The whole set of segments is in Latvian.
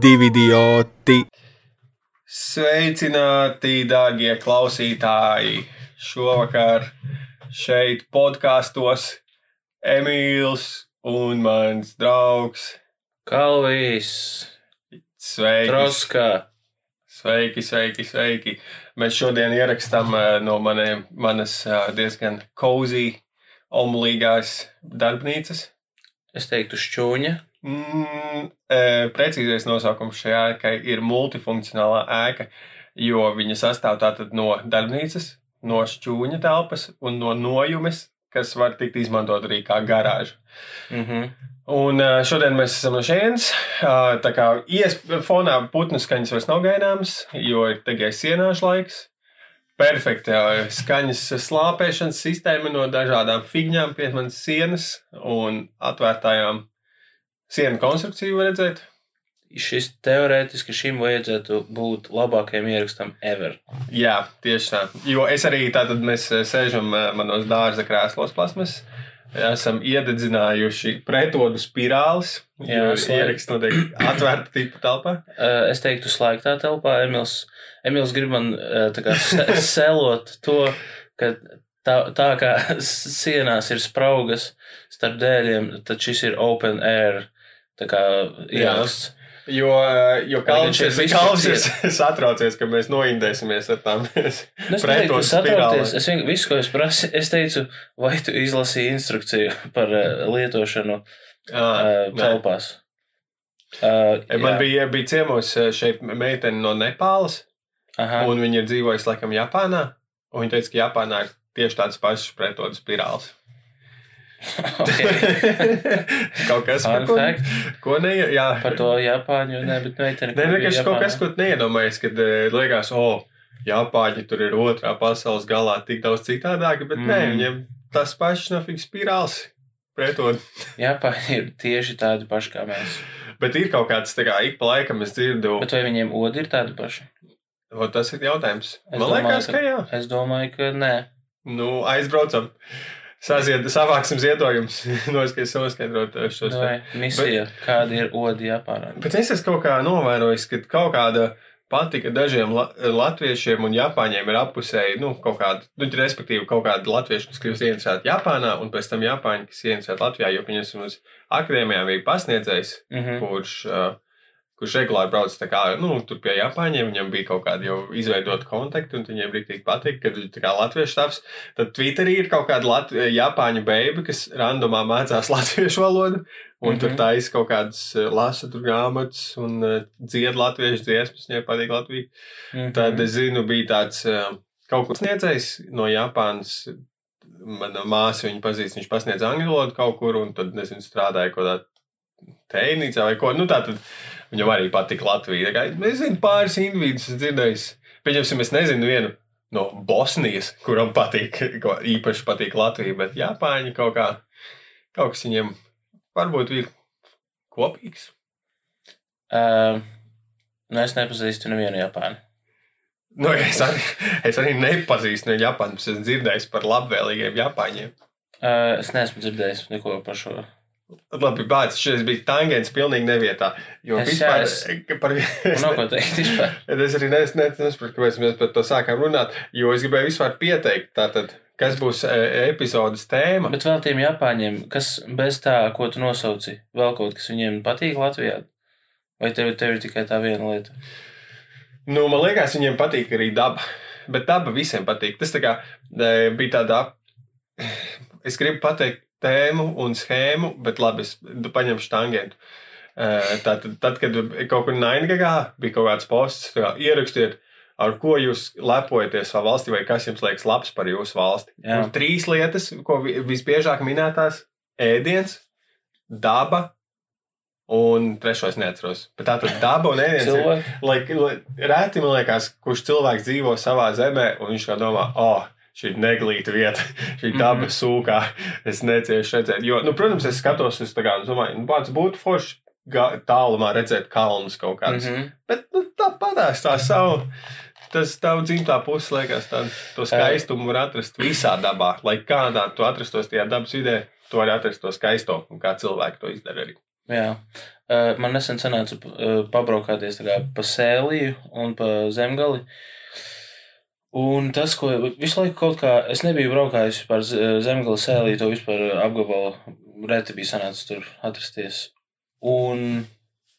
divi idioti. Sveicināti, dārgie klausītāji! Šovakar šeit podkāstos Emīls un mans draugs. Kalvijas, Sveiki! Troskā. Sveiki, sveiki, sveiki! Mēs šodien ierakstām eh, no maniem, manas eh, diezgan cozy, omulīgās darbnīcas. Es teiktu, šķūņa. Mm, e, precīzais nosaukums šai ēkai ir multifunkcionālā ēka, jo viņa sastāv tātad no darbnīcas, no šķūņa telpas un no nojumes, kas var tikt izmantot arī kā garāža. Mhm. Un ā, šodien mēs esam no šejienes. ā, Tā kā ies, fonā putnu skaņas vairs nav gaidāmas, jo ir tikai sienāšu laiks. Perfekta ā, skaņas slāpēšanas sistēma no dažādām figņām pie manas sienas un atvērtājām sienu konstrukciju var redzēt. Šis teorētiski šim vajadzētu būt labākajam ierakstam ever. Jā, tieši tā. Jo es arī tātad mēs ā, sēžam ā, manos dārza krēslos plasmas. Esam iededzinājuši pretodu spirālis. Jā, ieraksts notiek atvērta tipa telpā. Uh, Es teiktu, slēgtā telpā Emīls, Emīls grib man uh, kā se- selot to, ka tā, tā kā sienās ir spraugas starp dēļiem, tad šis ir open air. Tā kā ieraksts. Jo, jo Kalns ir, Kalns ir satraucies, ka mēs noindēsimies ar tām. Satrauties. spirāli. Es vienkārši visu, ko es prasu, es teicu, vai tu izlasīji instrukciju par uh, lietošanu Ah, uh, nē. telpās. Uh, Man jā. bija, bija ciemos eh, šeit meitene no Nepāles, Aha. un viņa ir dzīvojusi laikam Japānā. Un viņa teica, ka Japānā ir tieši tāds pašs pretodu spirāls. kaut kas par ko, ko ne, jā. Par to Japāņu, ne, bet meiteni. Nē, vienkārši kaut kas, ko tu neiedomājies, kad eh, liekas, o, Japāņi tur ir otrā pasaules galā tik daudz citādāki, bet mm. nē, viņiem tas pašs nafīgs spirāls pretod. Japāņi ir tieši tādi paši kā mēs. Bet ir kaut kāds, tā kā ik pa laikam es dzirdu, Bet vai viņiem odi ir tādi paši? o, tas ir jautājums. Es Man domāju, liekas, ka- ka jā. Es domāju, ka nē. Nu, aizbraucam. Sazied, savāksim ziedojumus, noskaidrot, eh, šos. Vai misija, kāda ir odi Japānā? Bet es esmu kaut kā novērojis, ka kaut kāda patika dažiem la latviešiem un japāņiem ir apusēji, nu, kaut kāda, nu, respektīvi, kaut kāda latvieša, kas kļūst ieinteresēti Japānā, un pēc tam japāņi, kas ieinteresēti Latvijā, jo viņas uz akadēmijām bija pasniedzējs, Mhm. kurš, uh, kurš regulāri brauc kā, nu, tur pie Japāņiem, viņam bija kaut kādi jau izveidot kontakti, un viņiem rīktīgi patīk, viņi tā kā latviešu stāvs. Tad Twitterī ir kaut kāda Lat Japāņu beiba, kas randomā mācās latviešu valodu, un tur Mhm. taisa kaut kādas eh, lasa tur grāmatas un uh, dzied latviešu dziesmas, viņai patīk Latvija. Mhm. Tad es zinu, bija tāds uh, kaut kas sniedzējs no Japānas. Mana māsa viņu pazīst, viņš pasniedz angļu valodu kaut kur, un tad, nezinu, strādāja kaut kādā tēnīcā vai ko. Nu, tā tad viņam arī patika Latvija. Kā, Es zinu, pāris individus esmu dzirdējis. Pieņemsim, es nezinu vienu no Bosnijas, kuram patīk, īpaši patīk Latvija, bet Japāņi kaut kā, kaut kas viņiem varbūt ir kopīgs. Uh, nu, es nepazīstu nevienu Japānu. Nu, es, arī, es arī nepazīstu no Japānas, es esmu dzirdējis par labvēlīgiem Japāņiem. Uh, es neesmu dzirdējis neko par šo. Labi, bācis, šis bija tangents pilnīgi nevietā. Jo Es- vispār, jā, ka par, es, Nav ko teikt vispār. es arī nes- ne- nesaprotu, kāpēc mēs par to sākām runāt, jo es gribēju vispār pieteikt, tātad, kas būs e, epizodes tēma. Bet vēl tiem Japāņiem, kas bez tā, ko tu nosauci, vēl kaut kas viņiem patīk Latvijā? Vai tev, tev ir tikai tā viena lieta? Nu, man liekas, viņiem patīk arī daba. Bet daba visiem patīk. Tas tā kā e, bija tāda. Es gribu pateikt tēmu un schēmu, bet labi, es paņemšu tangentu. Tātad, tad, kad kaut kur Naingagā bija kaut kāds posts, kā, ierakstiet, ar ko jūs lepojaties savā valstī, vai kas jums liekas labs par jūsu valsti. Jā. Un trīs lietas, ko vi- visbiežāk minētās - ēdiens, daba. Un trešais neatceros. Bet tā tad daba un? Lai, lai, rēti man liekas, kurš cilvēks dzīvo savā zemē, un viņš kā domā, oh, šī neglīta vieta, šī daba Mhm. sūkā. Es neciešu redzēt. Jo, nu, protams, es skatos uz tā kā, un domāju, nu, pats būtu forši tālumā redzēt kalnus kaut kādus. Mm Mhm. -hmm. Bet nu, tā padās tā savu. Tas tavu dzimtā puse, liekas, tādu to skaistumu var atrast visā dabā. Lai kādā tu atrastos tajā dabas vidē, tu vari atrast to skaisto, un kā cilvēki to izdara arī. Jā. Uh, man nesen sanāca uh, pabraukāties tā kā pa sēliju un pa zemgali. Un tas, ko visu laiku kaut kā, es nebiju braukājis par zemgali sēliju, to vispār apgabalu reti bija sanācis tur atrasties. Un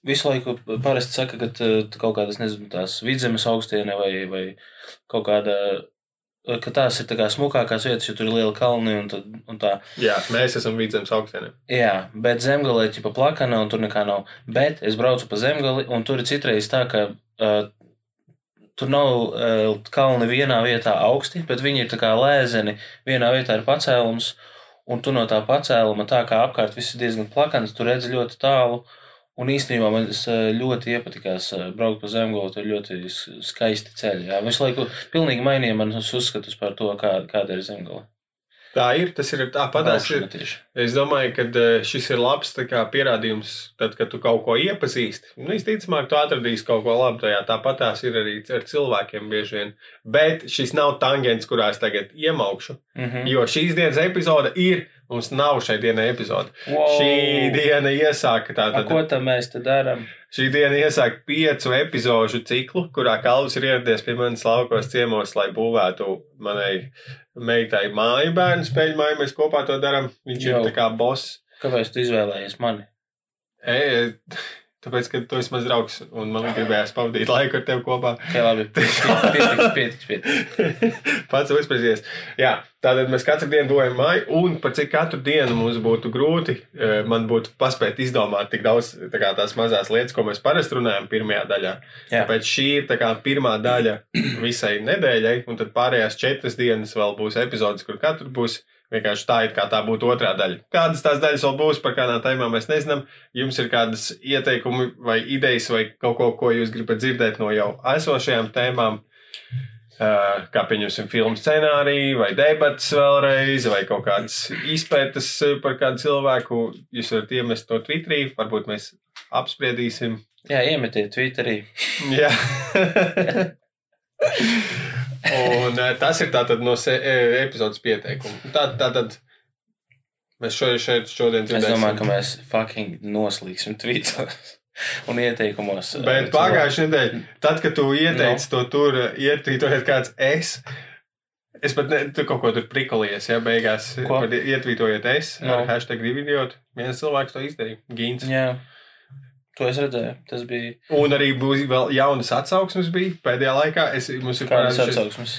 visu laiku parasti saka, ka kaut kādas, nezinu, tās vidzemes augstiene vai, vai kaut kāda, ka tās ir tā kā smukākās vietas, jo tur ir liela kalni un, tad, un tā. Jā, mēs esam vidzemes augstienē. Jā, bet zemgalē ir pa plakana un tur nekā nav. Bet es braucu pa zemgali un tur ir citreiz tā, ka uh, tur nav uh, kalni vienā vietā augsti, bet viņi ir tā kā lēzeni. Vienā vietā ir pacēlums, un tu no tā pacēluma, tā kā apkārt viss ir diezgan plakans, tu redzi ļoti tālu. Un īstenībā man eh, ļoti iepatikās eh, braukt pa zemgālu. Tur ļoti skaisti ceļi. Jā, visu laiku pilnīgi mainīja manas uzskatus par to, kā, kāda ir zemgala. Tā ir, tas ir tāpat. Es domāju, ka eh, šis ir labs kā, pierādījums, tad, kad tu kaut ko iepazīsti. Nu, visticamāk, tu atradīsi kaut ko labu tajā. Tāpat tās ir arī ar cilvēkiem bieži vien. Bet šis nav tangents, kurā es tagad iemaukšu. Mhm. Jo šīs dienas epizode ir, mums nav šai dienai epizode. Wow. Šī diena iesāka tātad. ko tam mēs te darām? Šī diena iesāk piecu epizodu ciklu, kurā Kalvis ir ieradies pie manis laukos ciemos, lai būvētu manai meitai māju bērnu spēļu māju. Mēs kopā to darām. Viņš Jau. ir tā kā boss. Kāpēc tu izvēlējies mani? E, tāpēc, ka tu esi mans draugs un man gribējās pavadīt laiku ar tevi kopā. Ok, labi. Pietiks, pietiks, pietiks. Pats uzsprāsties. Jā, tātad mēs katru dienu būvējam māju, un par cik katru dienu mums būtu grūti, eh, man būtu paspēt izdomāt tik daudz tā kā, tās mazās lietas, ko mēs parasti runājam pirmajā daļā. Jā. Tāpēc šī ir tā kā pirmā daļa visai nedēļai, un tad pārējās četras dienas vēl būs epizodes, kur katru būs. Vienkārši tā ir kā tā būtu otrā daļa. Kādas tās daļas vēl būs, par kādām tēmām mēs nezinām. Jums ir kādas ieteikumi vai idejas vai kaut ko, ko jūs gribat dzirdēt no jau esošajām tēmām. Uh, kā pieņemsim, filmu scenāriju, vai debatas vēlreiz, vai kaut kādas izpētes eh, par kādu cilvēku. Jūs varat iemest to Twitterī, varbūt mēs apspriedīsim. Jā, iemetiet Twitterī. Jā. Un eh, tas ir tātad no se- eh, epizodes pieteikuma. Tā, tātad mēs šo, šeit šodien Es dzirdēsim. domāju, ka mēs fucking noslīgsim Twitteros un ieteikumos. eh, Bet pagājušajā nedēļā, tad, kad tu ieteici to tur, ietvītojiet kāds es. Es pat ne, tu kaut ko tur prikolies, ja beigās ietvītojiet es. No. Ar hashtag divi idioti. Viens cilvēks to izdarīja. Gīns. Jā, to es redzēju. Tas bija Un arī būs vēl jaunas atsauksmes bija pēdējā laikā. Es, mums ir kāds parādījušies- atsauksmes.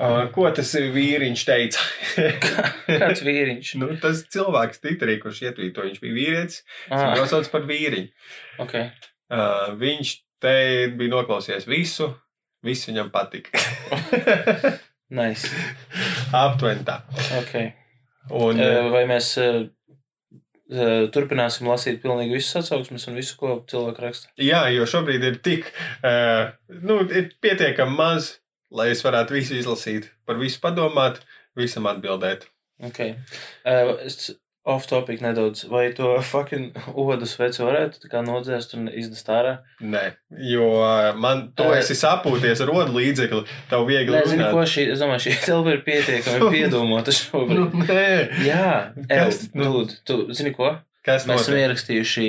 Uh, ko tas vīriņš teica? Kāds vīriņš? nu, tas cilvēks Twitterī, kurš ietvītoja, viņš bija vīrietis. Ah, Viņš sauc par vīriņu. ok. Uh, viņš te bija noklausījies visu, viss viņam patika. Nice. Aptuveni tā. Ok. Un, Vai mēs turpināsim lasīt pilnīgi visas atsauksmes un visu, ko cilvēki raksta? jā, jo šobrīd ir tik, uh, nu, ir pietiekami maz, lai es varētu visu izlasīt, par visu padomāt, visam atbildēt. Ok. Uh, es off topic nedaudz. Vai to fucking odus vecu varētu nodzēst un iznest ārā? Nē, jo uh, man, tu Eh. esi sapūties ar rodu līdzekli, tev viegli Nezinu, runāt. ko šī, es domāju, šī telpa ir pietiekami piedomota Nu, šobrīd. nē, Jā? Ev, Nu. Tu zini ko? kas Mēs esam notiek? ierakstījuši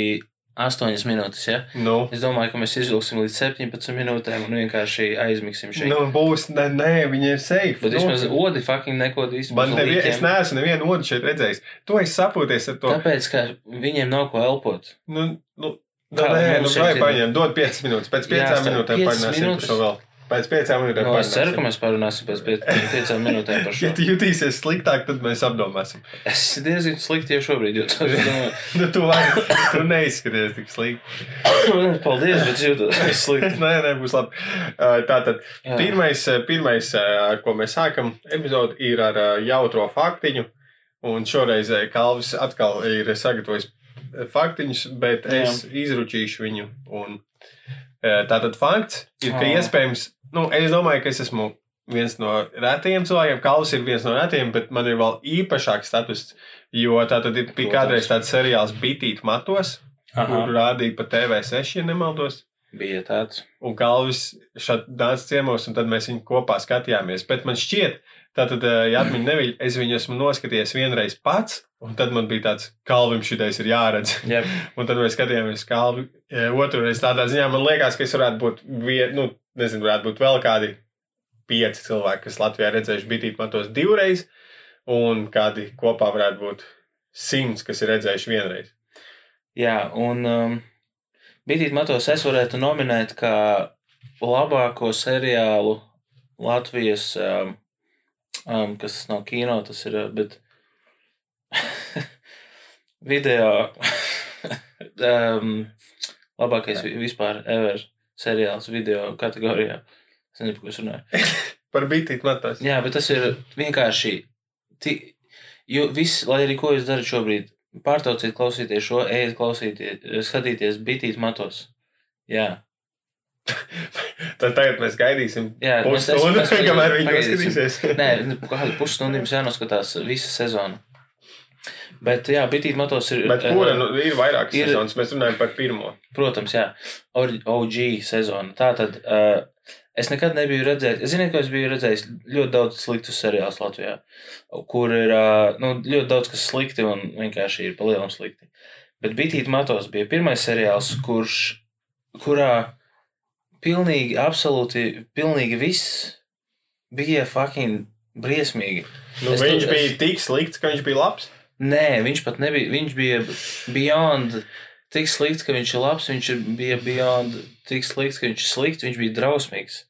8 minūtes, ja? Nu, Es domāju, ka mēs izvilksim līdz 17 minūtēm un vienkārši aizmigsim šeit. nu, būs, nē, nē, viņi ir safe. Bet vismaz Nu, odi fucking neko īstenībā. Man nevien, es neesmu nevienu otru šeit redzējis. Tu esi sapūties ar to. Tāpēc, ka viņiem nav ko elpot. Nu, nu, nu, nē, nu, vai paņem, dod 5 minūtes. Pēc 5 Jā, minūtēm minūtes? šo vēl. Pēc 5 minūtēm No, es ceru, ka mēs parunāsim pēc 5 minūtēm par šo. Ja tu jutīsies sliktāk, tad mēs apdomāsim. Es diezgan slikti jau šobrīd, jo tas ir. Nu, tu, vari, tu neizskaties tik slikti. Paldies, bet es jūtos slikti. nē, nē, būs labi. Tātad, Jā. pirmais, pirmais, ar ko mēs sākam epizodi, ir ar jautro faktiņu. Un šoreiz Kalvis atkal ir sagatavojis faktiņus, bet es izručīšu viņu. Un, tātad fakts ir, ka Oh. iespējams, nu, es domāju, ka es esmu viens no retajiem cilvēkiem. Kalvis ir viens no retajiem, bet man ir vēl īpašāks status. Jo tā tad bija kādreiz tāds seriāls Bitīt matos, Aha, kur rādīja pa TV6, ja nemaldos. bija tāds. Un Kalvis šeit nāca ciemos, un tad mēs viņu kopā skatījāmies. Bet man šķiet, Tātad, eh, ja atmiņa neviļ, es viņu esmu noskatījies vienreiz pats, un tad man bija tāds, kalvim šitais ir jāredz. Jā, Un tad mēs skatījāmies kalvi eh, otru reizi. Tādā ziņā man liekas, ka es varētu būt, vien, nu, nezinu, varētu būt vēl kādi pieci cilvēki, kas Latvijā redzējuši bitīt matos divreiz, un kādi kopā varētu būt simts, kas ir redzējuši vienreiz. jā un um, Bitīt Matos es varētu nominēt kā labāko seriālu Latvijas, um, um, kas tas nav kino, tas ir, uh, bet video um, labākais vi- vispār ever seriāls video kategorijā. Es nezinu, ko es runāju. Par bitīt matos. Jā, bet tas ir vienkārši. Ti, jo viss, lai arī ko jūs darat šobrīd, pārtrauciet klausīties šo, ejiet klausīties, skatīties, bitīt matos. Jā, Tad tagad mēs gaidīsim pusstundu, kamēr viņi pagaidīsim. noskatīsies. Nē, nu, kādu pusstundu jums jānoskatās visa sezona. Bet, jā, bitīt matos ir. Bet kura eh, nu, ir vairākas ir- sezonas? Mēs runājam par pirmo. Protams, jā, OG sezona. Tā tad uh, es nekad nebiju redzējis, zinu, ka es biju redzējis ļoti daudz sliktu seriālu Latvijā, kur ir uh, nu, ļoti daudz kas slikti un vienkārši ir palielam slikti. Bet Bitīt Matos bija pirmais seriāls, kurš, kurā pilnīgi, absolūti, pilnīgi viss bija fucking briesmīgi. Nu, Es viņš to- bija es- tik slikts, ka viņš bija labs. Nē, viņš pat nebija. Viņš bija beyond tik slikts, ka viņš ir labs. Viņš bija beyond tik slikts, ka viņš ir slikts. Viņš bija drausmīgs.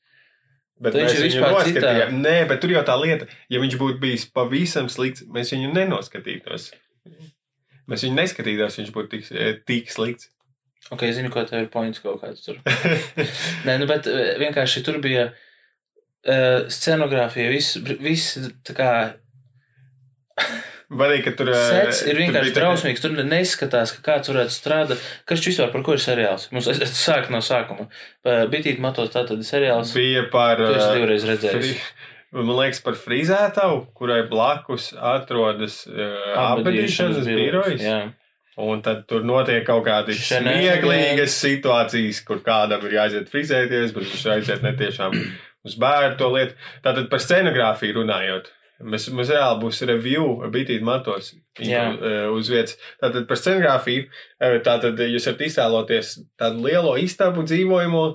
Bet Viņš mēs ir vispār noskatījām. Nē, bet tur jau tā lieta, ja viņš būtu bijis pavisam slikts, mēs viņu nenoskatītos. Mēs viņu neskatītos, viņš būtu tik, eh, tik slikts. Ok, es zinu, ko tev ir points kaut kāds tur. Nē, nu, bet eh, vienkārši tur bija uh, scenogrāfija, viss, viss tā kā Varēja, ka tur eh, sets ir tur vienkārši tā- drausmīgs. Tur neizskatās, ka kāds varētu strādāt. Kas šis vispār par ko ir seriāls? Mums es sāk no sākuma. Bitīt matot, tā tad seriāls. Bija par. Tu esi divreiz redzējis. fri- Man liekas, par frizētavu, kurai blakus atrodas uh, apbedīšanas birojas. Jā. Un tad tur notiek kaut Shenanigans. smieklīgas situācijas, kur kādam ir jāiziet frizēties, bet viņš aiziet netiešām uz bērnu to lietu. Tātad par scenogrāfiju runājot. Mēs, mums reāli būs review bitīt matos eh, uz vietas. Tātad par scenogrāfiju. eh, Tātad jūs varat iztēloties tādu lielo istabu dzīvojumu,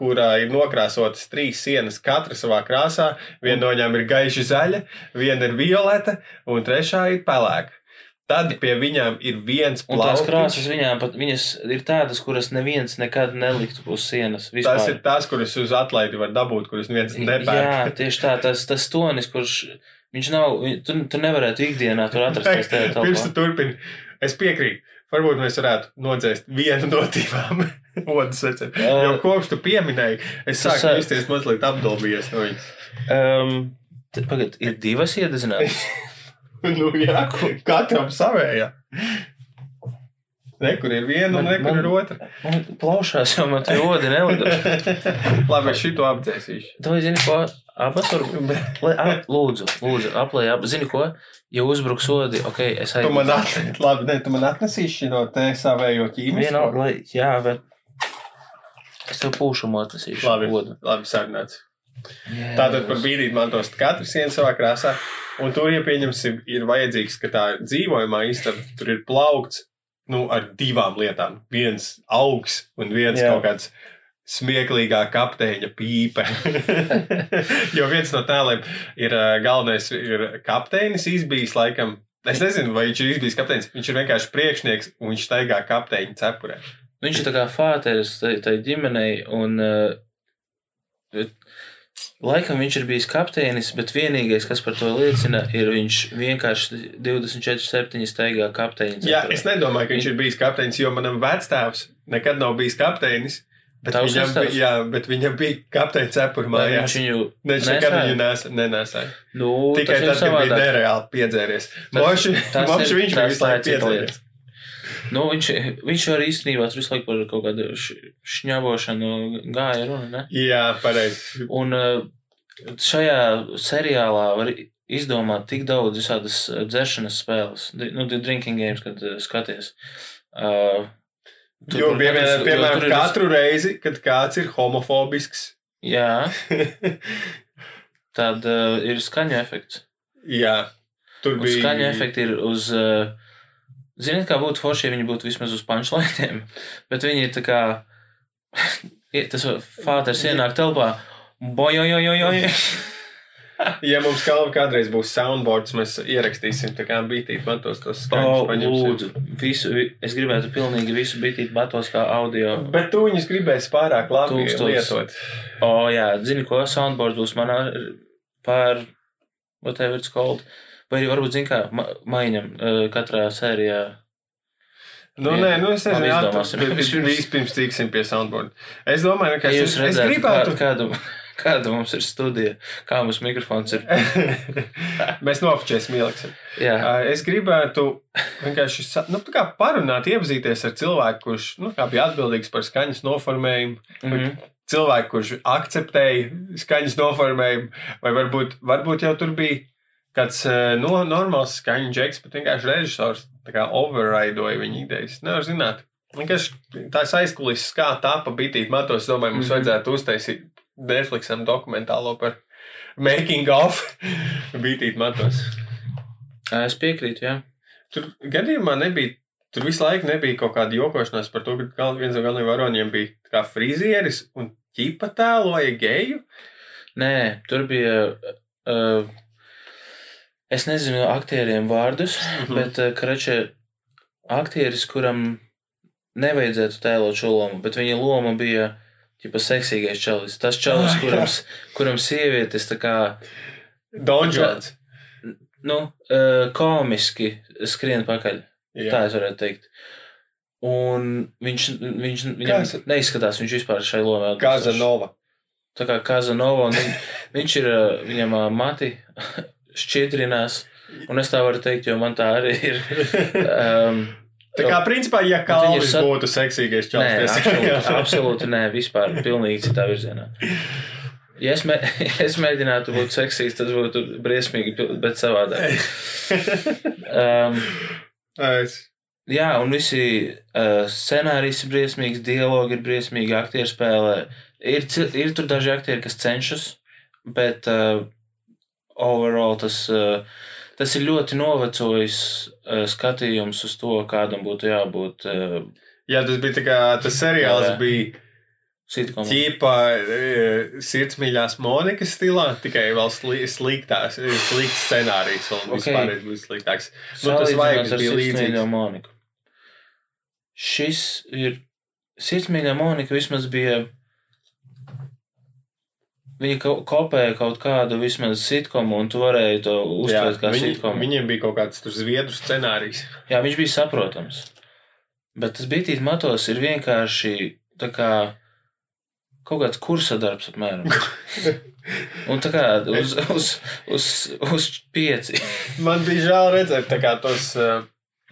kurā ir nokrāsotas trīs sienas, katra savā krāsā. Viena no viņām ir gaiša zaļa, viena ir violeta, un trešā ir pelēka. Tad pie viņām ir viens Un tās krāsas viņām pat viņas ir tādas, kuras neviens nekad neliktu uz sienas. Vispār. Tas ir tās, kuras uz atlaidi var dabūt, kuras neviens Jā, nepērk. tieši tā, tas, tas tonis, kurš viņš nav, tu, tu nevarētu ikdienā tur atrasties Pirms tu turpini, es piekrītu. Varbūt mēs varētu nodzēst vienu no divām odas vecēm. Jo kopš tu pieminēji, es sāku ā, justies mazliet apdolbījies no viņas. Um, t- Pagad, ir divas iededzinātas. nu, jā, katram savējā. Ne, kur ir viena un Man- ne, kur man- ir otra. Man plaušās jau man tie odi nelidot. Labi, es šito apdzēsīšu. Tu zini, ko? Abas var būt. Lūdzu, lūdzu, aplēj, ap, zini ko? Ja uzbruks odi, ok, es Tu man atnesīsi, labi, ne, tu man atnesīsi no te savējo ķīmijas. Viena, lai, jā, bet es tev pūšumu atnesīšu. Labi, odu. labi sarunāts. Tātad par tas- bīdīt mantos katrs viens savā krāsā. Un tur, ja pieņemsim, ir vajadzīgs, ka tā dzīvojamā istaba tur ir plaukts nu, ar divām lietām. Viens augs un viens Jā. Kaut kāds smieklīgā kapteiņa pīpe. jo viens no tēliem ir galvenais ir kapteinis izbijis laikam. Es nezinu, vai viņš ir izbijis kapteinis. Viņš ir vienkārši priekšnieks un viņš staigā kapteiņa cepurē. Viņš ir tā kā fāteris tai, ģimenei, un uh, laikam viņš ir bijis kapteinis, bet vienīgais, kas par to liecina, ir viņš vienkārši 24-7 staigā kapteinis. Jā, es nedomāju, ka viņš ir bijis kapteinis, jo manam vectēvs nekad nav bijis kapteinis. Bet Tavs viņam, bija, jā, bet viņam bija Vai mājās. viņš viņu nekad viņu nes, nenesāja. Nu, Tikai tas tad, kad bija nereāli piedzēries. Tas- Moši, tas moši ir- viņš bija visu laiku piedzēries. Nu, viņš, viņš arī īstenībā tur visu laiku par kaut kādu š- šņabošanu gāja runa. Ne? Jā, pareizi. Un uh, šajā seriālā var izdomāt tik daudz visādas uh, dzeršanas spēles, nu, drinking games, kad uh, skaties. Uh, tur- Jo, tur piemēram, piemēram tur ir vis- katru reizi, kad kāds ir homofobisks, Jā, tad uh, ir skaņa efekts. Jā, tur Un bija. skaņa efekti ir uz. Uh, Ziniet, kā būtu forši, ja viņi būtu vismaz uz punčlaitiem, bet viņi ir tā kā. Tas fāters ienāk telpā. Bojojojojoj. Ja mums kaut kādreiz būs soundboards, mēs ierakstīsim tā kā bītīt matos tos O, skaņus. paņemsim. lūdzu, visu, vi- es gribētu pilnīgi visu bitīt batos kā audio. Bet tu viņus gribēsi pārāk labi Tūkstotis. lietot. O, jā, zini, ko soundboard būs manā par whatever it's called. Vai arī varbūt, zini, kā ma maiņam uh, katrā sērijā. Nu, nē, nu es nezinu, tu- Vispirms- vispirms tiksim pie soundboard. Es domāju, ka jūs redzētu, gribētu. kā, kādu, kāda mums ir studija, kā mums mikrofons ir. Mēs nofočēsim, ieliksim. Jā, Es gribētu vienkārši nu, tā kā parunāt, iepazīties ar cilvēku, kurš nu, bija atbildīgs par skaņas noformējumu, mm -hmm. cilvēku, kurš akceptēja skaņas noformējumu, vai varbūt, varbūt jau tur bija kāds uh, no, normāls skaņu džeks, bet vienkārši režisors overridoja viņa idejas. Nevar zināt. Vienkārši tās aizkulisēs, kā tā pa bitīt matos, domāju, mums Mhm. vajadzētu uztaisīt Netflixam dokumentālo par making of bitīt matos. es piekrītu, jā. Tur gadījumā nebija. Tur visu laiku nebija kaut kāda jokošanās par to, ka gal- viens no galvenajiem varoņiem bija kā frizieris un ķipa tēloja geju. Nē, tur bija. Uh, es nezinu aktieriem vārdus, Mhm. bet uh, Kračē aktieris, kuram nevajadzētu tēlot šo lomu, bet viņa loma bija ķipa seksīgais čalis. Tas čalis, Ah, kuram, kuram sievietes tā kā. Donžons. nu, uh, komiski skrien pakaļ. Jā. Tā es varētu teikt. Un viņš, viņš viņam Kas? neizskatās, viņš vispār šai lomai atbilstošs. Kazanova. Tā kā Kazanova, un viņ, viņš ir, uh, viņam mati šķidrinās, un es tā varu teikt, jo man tā arī ir. Um, Tā kā principā, ja Kalvis sa- būtu seksīgais Nē, čalis, absolūti, absolūti nē, vispār pilnīgi citā virzienā. Ja es, mē, ja es mēģinātu būt seksīgs, tas būtu briesmīgi, bet savādāk. Um, Es. jā, un visi uh, scenārijas ir briesmīgs, dialogi ir briesmīgi, aktieri spēlē. Ir, ir tur daži aktieri, kas cenšas, bet uh, overall tas, uh, tas ir ļoti novecojis uh, skatījums uz to, kādam būtu jābūt uh, Jā, tas bija tā kā tas seriāls Jā. bija sitkomam. ķīpa sirdsmīļās Monikas stilā, tikai vēl sli, sliktās, slikts scenārijs, vēl Ok. vispār bija sliktāks. Nu, tas ar bija līdzīgs. Moniku. Šis ir. Sirdsmīļā Monika vismaz bija. Viņa ko- kopēja kaut kādu vismaz sitkomu, un tu varēji to uztvert kā viņi, sitkomu. viņiem bija kaut kāds zviedru scenārijs. Jā, viņš bija saprotams. Bet tas bitīt matos ir vienkārši tā kā kaut kāds kursa darbs apmēram. Un tā kā uz, uz, uz, uz pieci. Man bija žēl redzēt tos uh,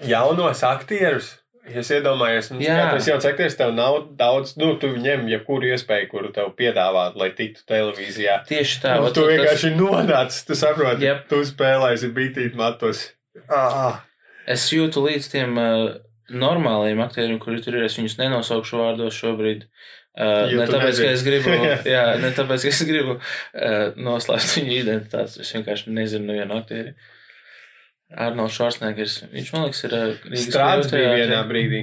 jaunos aktierus. Ja Es iedomājos, nu, kā tas jauns aktieris, tev nav daudz, nu, tu ņem jebkuru iespēju, kuru tev piedāvāt, lai tiktu televīzijā. Tieši tā. Nu, tu tas- vienkārši nonāc, tu saproti, Jep. tu spēlēsi bitīt matos. Ah, Es jūtu līdz tiem uh, normāliem aktieriem, kuri tur ir. Es viņus nenosaukšu vārdos šobrīd. Uh, ne tāpēc, nezini. ka es gribu, jā, ne tāpēc, ka es gribu uh, noslēpt viņu identitāti. Es vienkārši nezinu nevienu aktieri. Arnolds Švarsnēgers. Viņš, man liekas, ir uh, Rīgas Strāds bija vienā brīdī.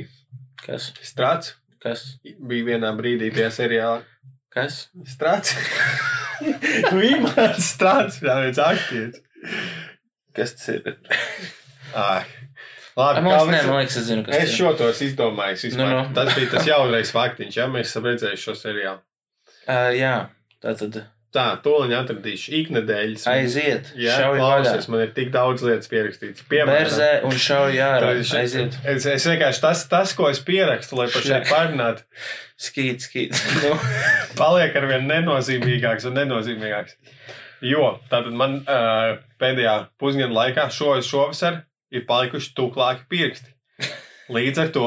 Kas? Strāds Kas? bija vienā brīdī tajā seriālā. Kas? Strāds. Vīmāns strāds, jā, viens aktieris. Kas tas ir? Ah, Labi, Man liekas, kā man liekas, es zinu, kas Es ir. šo tos izdomāju. vispār. Nu, nu. Tas bija tas jaunais faktiņš, ja mēs esam redzējuši šo seriālu. Uh, jā, tā tad Tā, toliņ atradīšu iknedēļas. aiziet. Jā, klausies, man ir tik daudz lietas pierakstīts. Piemēram, Berzē un šauj ārā. Aiziet. Es, es vienkārši tas, tas, ko es pierakstu, lai par šeit parunātu, Skīt, skīt. Nu, paliek ar vien nenozīmīgāks un nenozīmīgāks. Jo tātad man uh, pēdējā pusgada laikā šo, šovasar ir palikuši tūklāki pirksti. Līdz ar to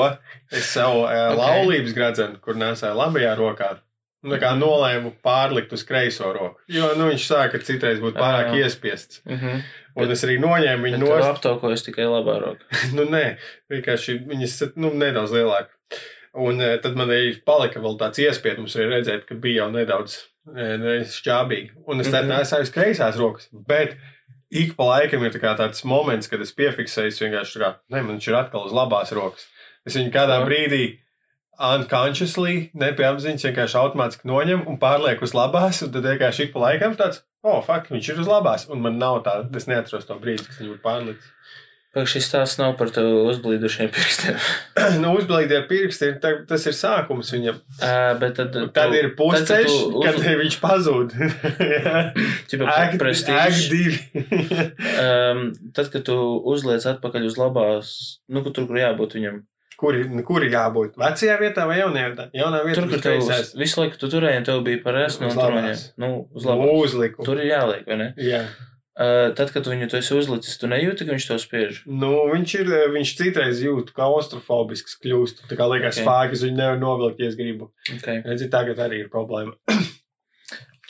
es savu uh, Ok. laulības gradzenu, kur nesēju labajā rokā, kā nolēmu pārlikt uz kreiso roku. Jo nu, viņš sāka citreiz būt pārāk Jā. iespiests. uh -huh. Un es arī noņēmu viņu no no aptaukojas tikai labā roka. nu, nē, vienkārši viņas nu, nedaudz lielākas. Un eh, tad man arī palika vēl tāds iespējas, arī redzēt, ka bija jau nedaudz šķābīgi. Un es tādu Mhm. nesāju uz kreisās rokas. Bet ik pa laikam ir tā tāds moments, kad es piefiksēju, vienkārši tā kā, ne, man viņš ir atkal uz labās rokas. Es viņu kādā Jā. brīdī unconsciously, neapzināti, vienkārši automātiski noņem un pārliek uz labās. Un tad vienkārši ik pa laikam tāds, oh, fuck, viņš ir uz labās. Un man nav tā, es neatceros to brīdi, kad viņu pārliks. Pagaid, šis stāsts nav par tevi uzblīdušiem pirkstiem. nu, uzblīdie pirksti, tā- tas ir sākums viņam. Uh, bet tad, Un Tad tu- ir pusceļš, tu kad uz- viņš pazūd. Prestīžs. act divi. Um, tad, kad tu uzliec atpakaļ uz labās, nu, kur tur, jābūt viņam. Kuri, kuri jābūt? Vecajā vietā vai jaunajā vietā? Jaunā vietā Tur, kur tev uz- visu laiku tu turēji, un tev bija parēs no Uz tur viņam. Nu, uz labās. uzliku. Tur ir jāliek, vai ne? Jā. Uh, tad, kad tu viņu tu esi uzlicis, tu nejūti, ka viņš to spiež. Nu, viņš ir, viņš citreiz jūt, kā ostrofobisks kļūst. Tā kā liekas, Ok. okay. fāgas viņu nevar novilkt, ja es gribu. Okay. Redzi, tagad arī ir problēma.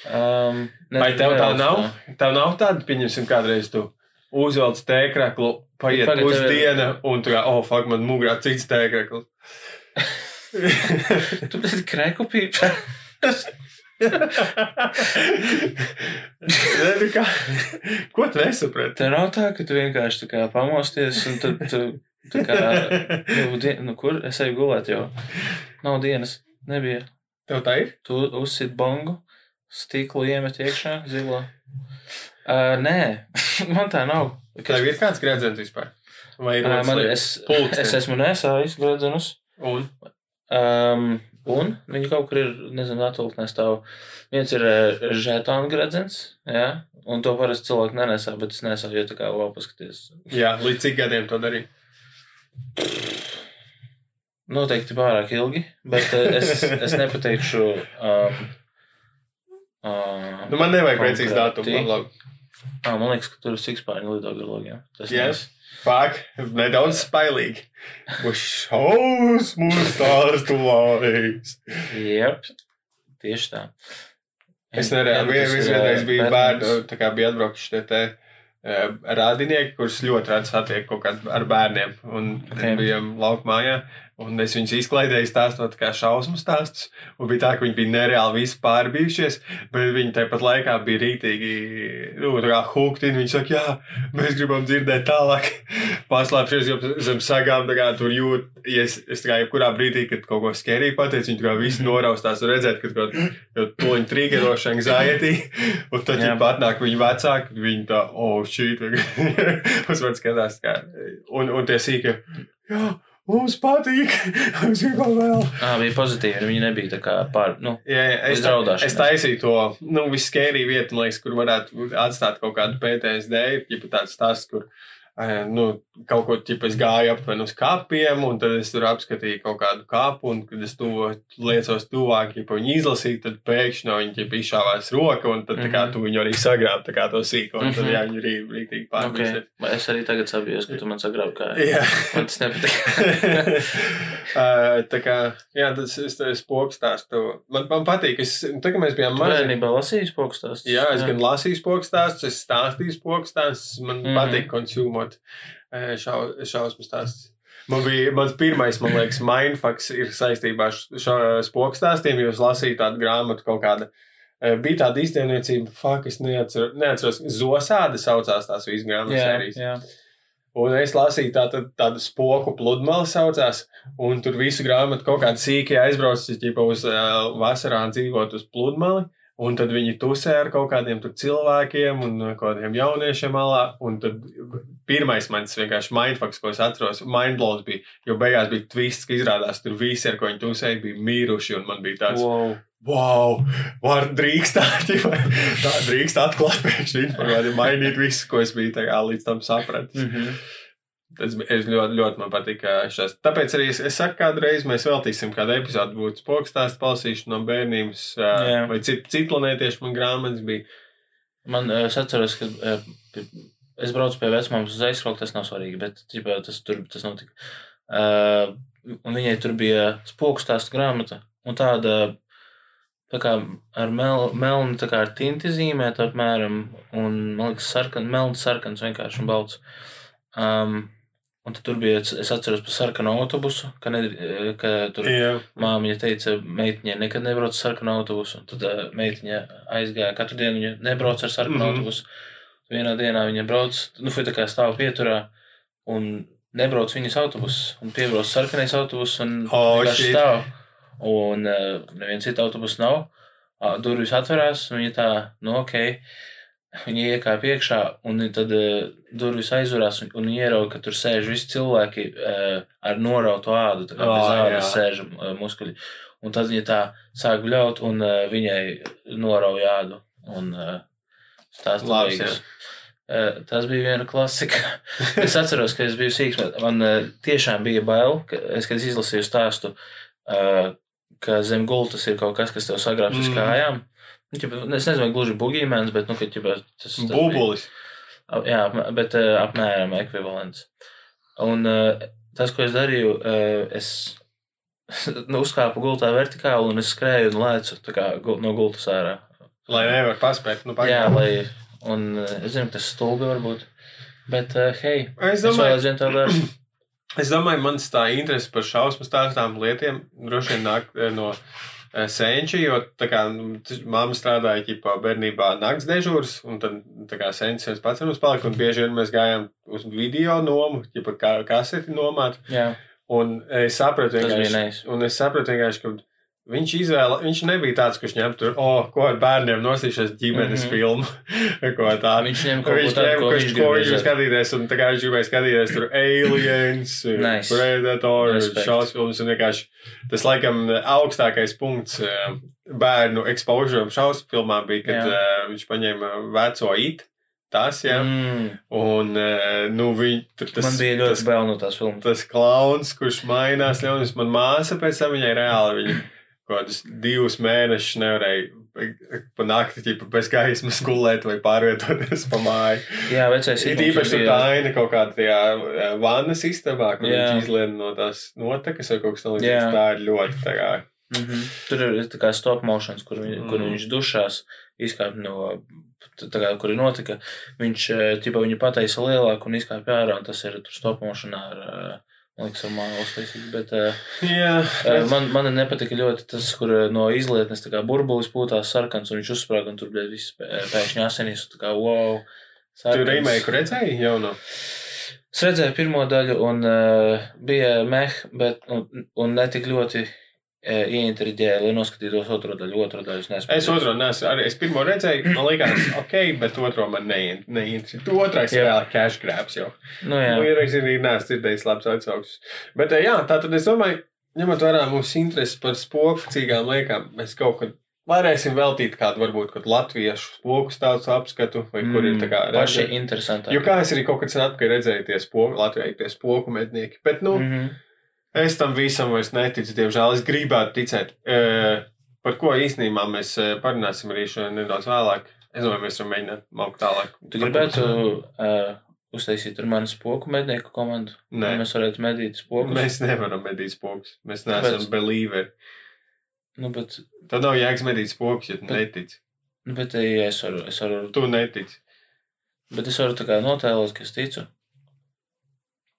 Um, ne, Vai tev tā nav? tā. Tev nav tāda, pieņemsim, kādreiz tu uzvelc tēkraklu, paiet pusdiena, un tu kā, oh, fuck, man mugrā cits tēkrakls. Tu biji kreku pīpē. Nē, nu kā, ko tu nesaprati? Tā nav tā, ka tu vienkārši tā kā pamosties un tad tu tā kā, nu, dien, nu kur es eju gulēt jau. Nav dienas, nebija. Tev tā ir? Tu uzsit bongu, stiklu iemet iekšā, zilo. Uh, nē, man tā nav. Tev ir kāds grēdzens vispār? Vai ir Uh, man, es, Pulksteni. es esmu nesājis gredzenus. Un? Um, un viņi kaut kur ir, nezinu, atvilktnē stāv. Viens ir uh, žetona gredzens, jā, un to parasti cilvēki nenesā, bet es nesāju, jo tā kā vēl paskaties. Jā, līdz cik gadiem to darīja? Noteikti pārāk ilgi, bet uh, es, es nepateikšu. Um, uh, Nu, man nevajag precīzi datumu. Ah, man liekas, ka tur ir sikspārņu lido garlogiem. Tas Yes. Fuck, nedaudz spailīgi. Būs šausmu stāstu laiks. Jep, tieši tā. Es nereāli, Jā, tas vien, ir, vienreiz uh, bija Batmans. bērni, tā kā bija atbraukuši tie te rādinieki, kurus ļoti reti satiek kaut kādā ar bērniem. Un Ok. okay. bijām laukumā, un es viņus izklaidēju stāstot kā šausmu stāstus. Un bija tā, ka viņi bija nereāli visi pārbijušies, bet viņi tāpat laikā bija rītīgi, nu, tā kā hukti. Viņi saka, jā, mēs gribam dzirdēt tālāk. Paslēpšies jau zem sagām, tā kā tur jūt, ja es, es tā kā jebkurā brīdī, kad kaut ko skerīgi pateicu, viņi tā kā visi noraustās un redzēt, ka kaut kā toņi triggeroša anxiety, un tad viņi pat nāk viņu vecāki, viņi tā, oh, šī, uzvar skatās, kā, un, un tie sīki, jā, mums patīk, mums gribam vēl. Ah, bija pozitīvi, viņi nebija tā kā pār, nu, Jā, jā, es, draudāšanas. es taisīju to, nu, viskērī vietu, liekas, kur varētu atstāt kaut kādu PTSD, ja tāds stāsts, kur, eh, nu, kaut ko, tipa, es gāju aptuveni uz kapiem, un tad es tur apskatīju kaut kādu kapu, un, kad es to liecos tuvāk, ja viņi izlasīju, tad pēkšņi no viņa, izšāvās roka, un tad, tā kā, Mhm. tu viņu arī sagrāb, tā kā to sīko, un tad, Mhm. jā, viņi arī rīktīgi okay. pārbīsies. Es arī tagad sabijos, ka tu man sagrābi kā. Jā. Man tas nepatīk. Tā kā, jā, tas ir tas pokstās. Man, man patīk, es, tā kā mēs bijām mazi. bērnībā lasīji spokstos? Jā, es gan lasīju spokstāstus, es stāstīju spokstāstus, man mm. -hmm. patīk konsumot eh, šau, šausmu stāstus. Man bija mans pirmais, man liekas, mindfucks ir saistībā ar šo spokstāstiem, jo es lasīju tādu grāmatu kaut kādu. Bija tāda izdevniecība, fuck, es neatceros, neatceros Zosāde saucās tās visas grāmatas sērijas. jā. Un es lasīju tādu, tādu spoku pludmali saucās, un tur visu grāmatu kaut kādi sīki aizbrauc, ja uz uh, vasarā dzīvot uz pludmali. Un tad viņi tusē ar kaut kādiem cilvēkiem un kādiem jauniešiem malā. Un tad pirmais mans vienkārši mindfucks, ko es atceros, mindblows bija, jo beigās bija twists, ka izrādās tur visi, ar ko viņi tusēja, bija miruši. Un man bija tāds, Wow. wow, var drīkst tā, tā drīkst atklāt pēkšņi informāciju, mainīt visu, ko es biju kā līdz tam sapratis. Mm -hmm. Es, es ļoti, ļoti man patīk šis. Tāpēc arī es, es saku, kādreiz mēs veltīsim kādu epizodi, būtu spokstāstu palasīšanu no bērnības, uh, vai citu cit planētiešu man grāmatas bija. Man, es atceros, ka es braucu pie vecmāmas uz aizskalku, tas nav svarīgi, bet ķipā, tas tur tas notika. Uh, un viņai tur bija spokstāstu grāmata un tāda. Tā kā ar mel, melnu, tā kā ar tinti zīmēt, apmēram, un, man liekas, sarkan, melns, sarkans, vienkārši un balts. Um, Un tad tur bija, es atceros par sarkanu autobusu, ka, ne, ka tur Jā. māmiņa teica, meitiņai nekad nebrauc ar sarkanu autobusu. Un tad uh, meitiņa aizgāja, katru dienu viņa nebrauc ar sarkanu mm. -hmm. autobusu. Vienā dienā viņa brauc, nu, tā kā stāv pieturā un nebrauc viņas autobuss. Un piebrauc sarkanais autobus un Oh, vienkārši stāv. Un uh, neviens cits autobus nav. Uh, durvis atverās, un viņa tā, nu, ok. Viņa iekāpa iekšā, un tad uh, durvis aizvarās, un, un ierauga, ka tur sēž visi cilvēki uh, ar norautu ādu, tā kā Oh, bez ādas sēž uh, muskuļi. Un tad viņa tā sāk bļaut, un uh, viņai norauja ādu. Un uh, stāsta Labs, beigas. Uh, tas bija viena klasika. es atceros, ka es biju sīgs. Man uh, tiešām bija bail, ka es, kad es izlasīju stāstu, uh, ka zem gultas ir kaut kas, kas tev sagrābs uz Mm. kājām. Nu, ķipa, Es nezinu, gluži bugīmēns, bet nu, ka, ķipa, tas, bija- Bubulis. Ap- Jā, bet uh, apmēram ekvivalents. Un tas, ko es darīju, es nu, uzkāpu gultā vertikāli un es skrēju un lēcu tā kā, no gultas ārā. Lai nevar paspēt. Nu, Jā, pagaid. lai. Un uh, es zinu, tas stulbi varbūt. Bet, uh, hei, Es es vēl domāju, aizvien tā daru. Es domāju, mans tā interese par šausmu stāstām lietām droši vien nāk eh, no eh, senča, jo tā kā nu, mamma strādāja ķipā bērnībā nakts dežūrs, un tad tā kā senčs viens pats ar mums palika, un bieži vien mēs gājām uz video nomu, ķipā kaseti nomāt, Jā, un es sapratu vienkārši, un es sapratu vienkārši, ka viņš izvēla, viņš nebija tāds, kurš ņem tur, o, oh, ko ar bērniem nosīšies ģimenes Mhm. filmu, ko tādu. Viņš ņem kaut ko tādu, ko viņš ko viņš skatīties, un tā kā viņš gribēja skatīties tur aliens, Nice. predator, šausmas filmas, un vienkārši tas laikam augstākais punkts eh, bērnu exposure šausmu filmā bija, kad eh, viņš paņēma veco it, tas, jā, Mm, un, eh, nu, viņi, tur tas, man bija ļoti bail no tās filmas. tas klauns, kurš mainās, ļaunums, man māsa pēc tam viņai reāli, viņa kādus divus mēnešus nevarēja pa nakti, ķipa, bez gaismas gulēt vai pārvietoties pa māju. Jā, vecais Ir Itons īpaši bija- tā aina kaut kādā tajā vannas istabā, kur Jā. viņš izlien no tās notekas vai kaut kas tamlīdzīgs. Tā ir ļoti tā kā. Mhm. Tur ir tā kā stop motions, kur, viņ, mm. kur Mm. viņš dušās, izkāpa no. Tā kā, kur ir notika, viņš ķipa, viņu pataisa lielāku un izkāpa ārā, un tas ir tur stop motion ar, eh, man liekas, ar mākslas līdzīgi. Bet uh, man, man nepatika ļoti tas, kur eh, no izlietnes tā kā burbulis pūtās sarkans, un viņš uzsprāga, un tur bija viss pē- pēkšņi asinīs, un tā kā wow. tu sarkans. remake redzēji jau no? Es redzēju pirmo daļu, un uh, bija meh, bet un, un ne tik ļoti uh, ieintriģēja, lai noskatītos otro daļu. Otro daļu es nespēju. Es otru nesu, arī es pirmo redzēju, man liekas, ok, bet otro man nein- neinteresē. Tu otrais Jā. vēl cash grabs jau. Nu, jā. Nu, ir arī neesmu dzirdējis labs atsauksmes. Bet eh, jā, tā tad es domāju, ņemot vērā mūsu interesi par spokcīgām liekām, mēs kaut kad varēsim veltīt kādu varbūt kādu latviešu spoku stāstu apskatu, vai kur ir tā kā Mm, paši redzēt. interesantāk. Jo kā es arī kaut kad sen atpakaļ redzēju tie spoku, Latvijā tie spoku mednieki, bet nu, Mm -hmm. Es tam visam vairs neticu, diemžēl. Es gribētu ticēt, par ko īstenībā mēs parunāsim arī šodien nedaudz vēlāk. Es domāju, mēs varam mēģināt maukt tālāk. Tu gribētu uh, uztaisīt ar mani spoku mednieku komandu? Nē, Mēs varētu medīt spokus. mēs nevaram medīt spokus. Mēs neesam Kāpēc? believeri. Nu, bet, Tad nav jēgas medīt spokus, ja tu Bet- netici. nu, bet ja es varu, es varu, Tu netici. bet es varu tā kā notēlot, ka es ticu.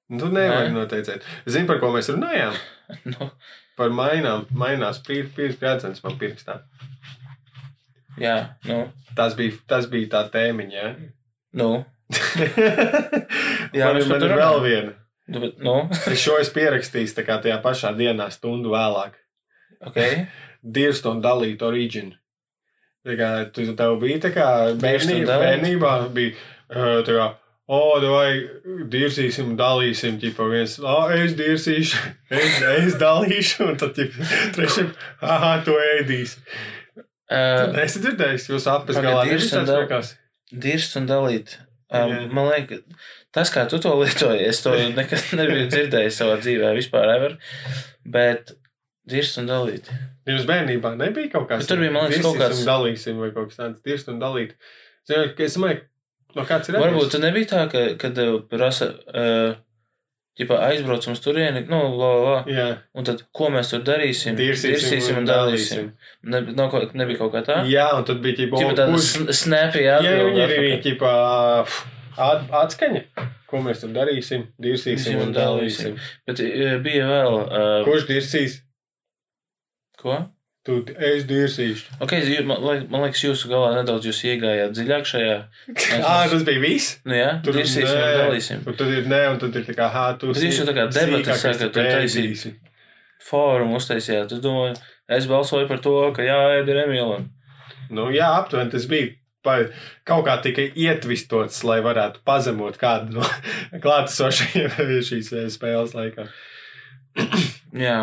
Tu nevari Nē. noteicēt. Zini, par ko mēs runājām? nu, Par mainām. Mainās gradzens man pirkstā. jā, nu, Tas bija, tas bija tā tēmiņa. Ja? nu, Jā, man, ir- par man to ir vēl viena. nu, bet, nu, Es šo esmu pierakstījis tā kā tajā pašā dienā, stundu vēlāk. ok. Dirst un dalīt originu. Tā kā tu tev bija tā kā bērnībā, bērnībā bija uh, tā kā, o, vai dirsīsim, dalīsim, ķipa viens, o, es dirsīšu, es, es dalīšu, un tad, ķipa, trešiem, aha, tu ēdīsi. Uh, Es dzirdēju, jūs Pagaid, galā nevis tāds dirst un dalīt. Um, Jā. man liekas, tas, kā tu to lietoji, es to nekad nebiju dzirdējis savā dzīvē, vispār. Ever, bet dirst un dalīt. Jums bērnībā nebija kaut kāds Bet tur bija, man liekas, kaut kāds- Dalīsim vai kaut kas tāds, dirst un dalīt. Zinu, ka es domāju, no Varbūt tas nebija tā, ka, kad uh, prasa, uh, ģipā, aizbraucam uz turieni, nu, la, la, la, Jā, un tad, ko mēs tur darīsim? dirsīsim, Dirsīsim un dalīsim. Ne, nav, kaut- nebija kaut kā tā? Jā, un tad bija ķipa, Ģipā tāda kurš- sn- snappy Jā, viņi arī ķipā at, atskaņa. Ko mēs tur darīsim? Dirsīsim un dalīsim. Bet bija vēl. Uh, Kurš dirsīs? ko? Tu es dirsīšu. Ok, jū- man, man liekas, jūsu galā nedaudz jūs iegājāt dziļāk šajā. Ā, tas bija viss. Nu jā, Tur dirsīsim un nē. dalīsim. Un tad ir nē, un tad ir tā kā, hā, tu. Bet jūs jau tā kā debatas sākat tur taisīt. Fórumu uztaisījāt. Es domāju, es balsoju par to, ka jāēd ir Emīlam. Nu, jā, aptuveni tas bija. Pa, kaut kā tika ietvistots, lai varētu pazemot kādu no klātesošajiem šīs spēles laikā. Jā,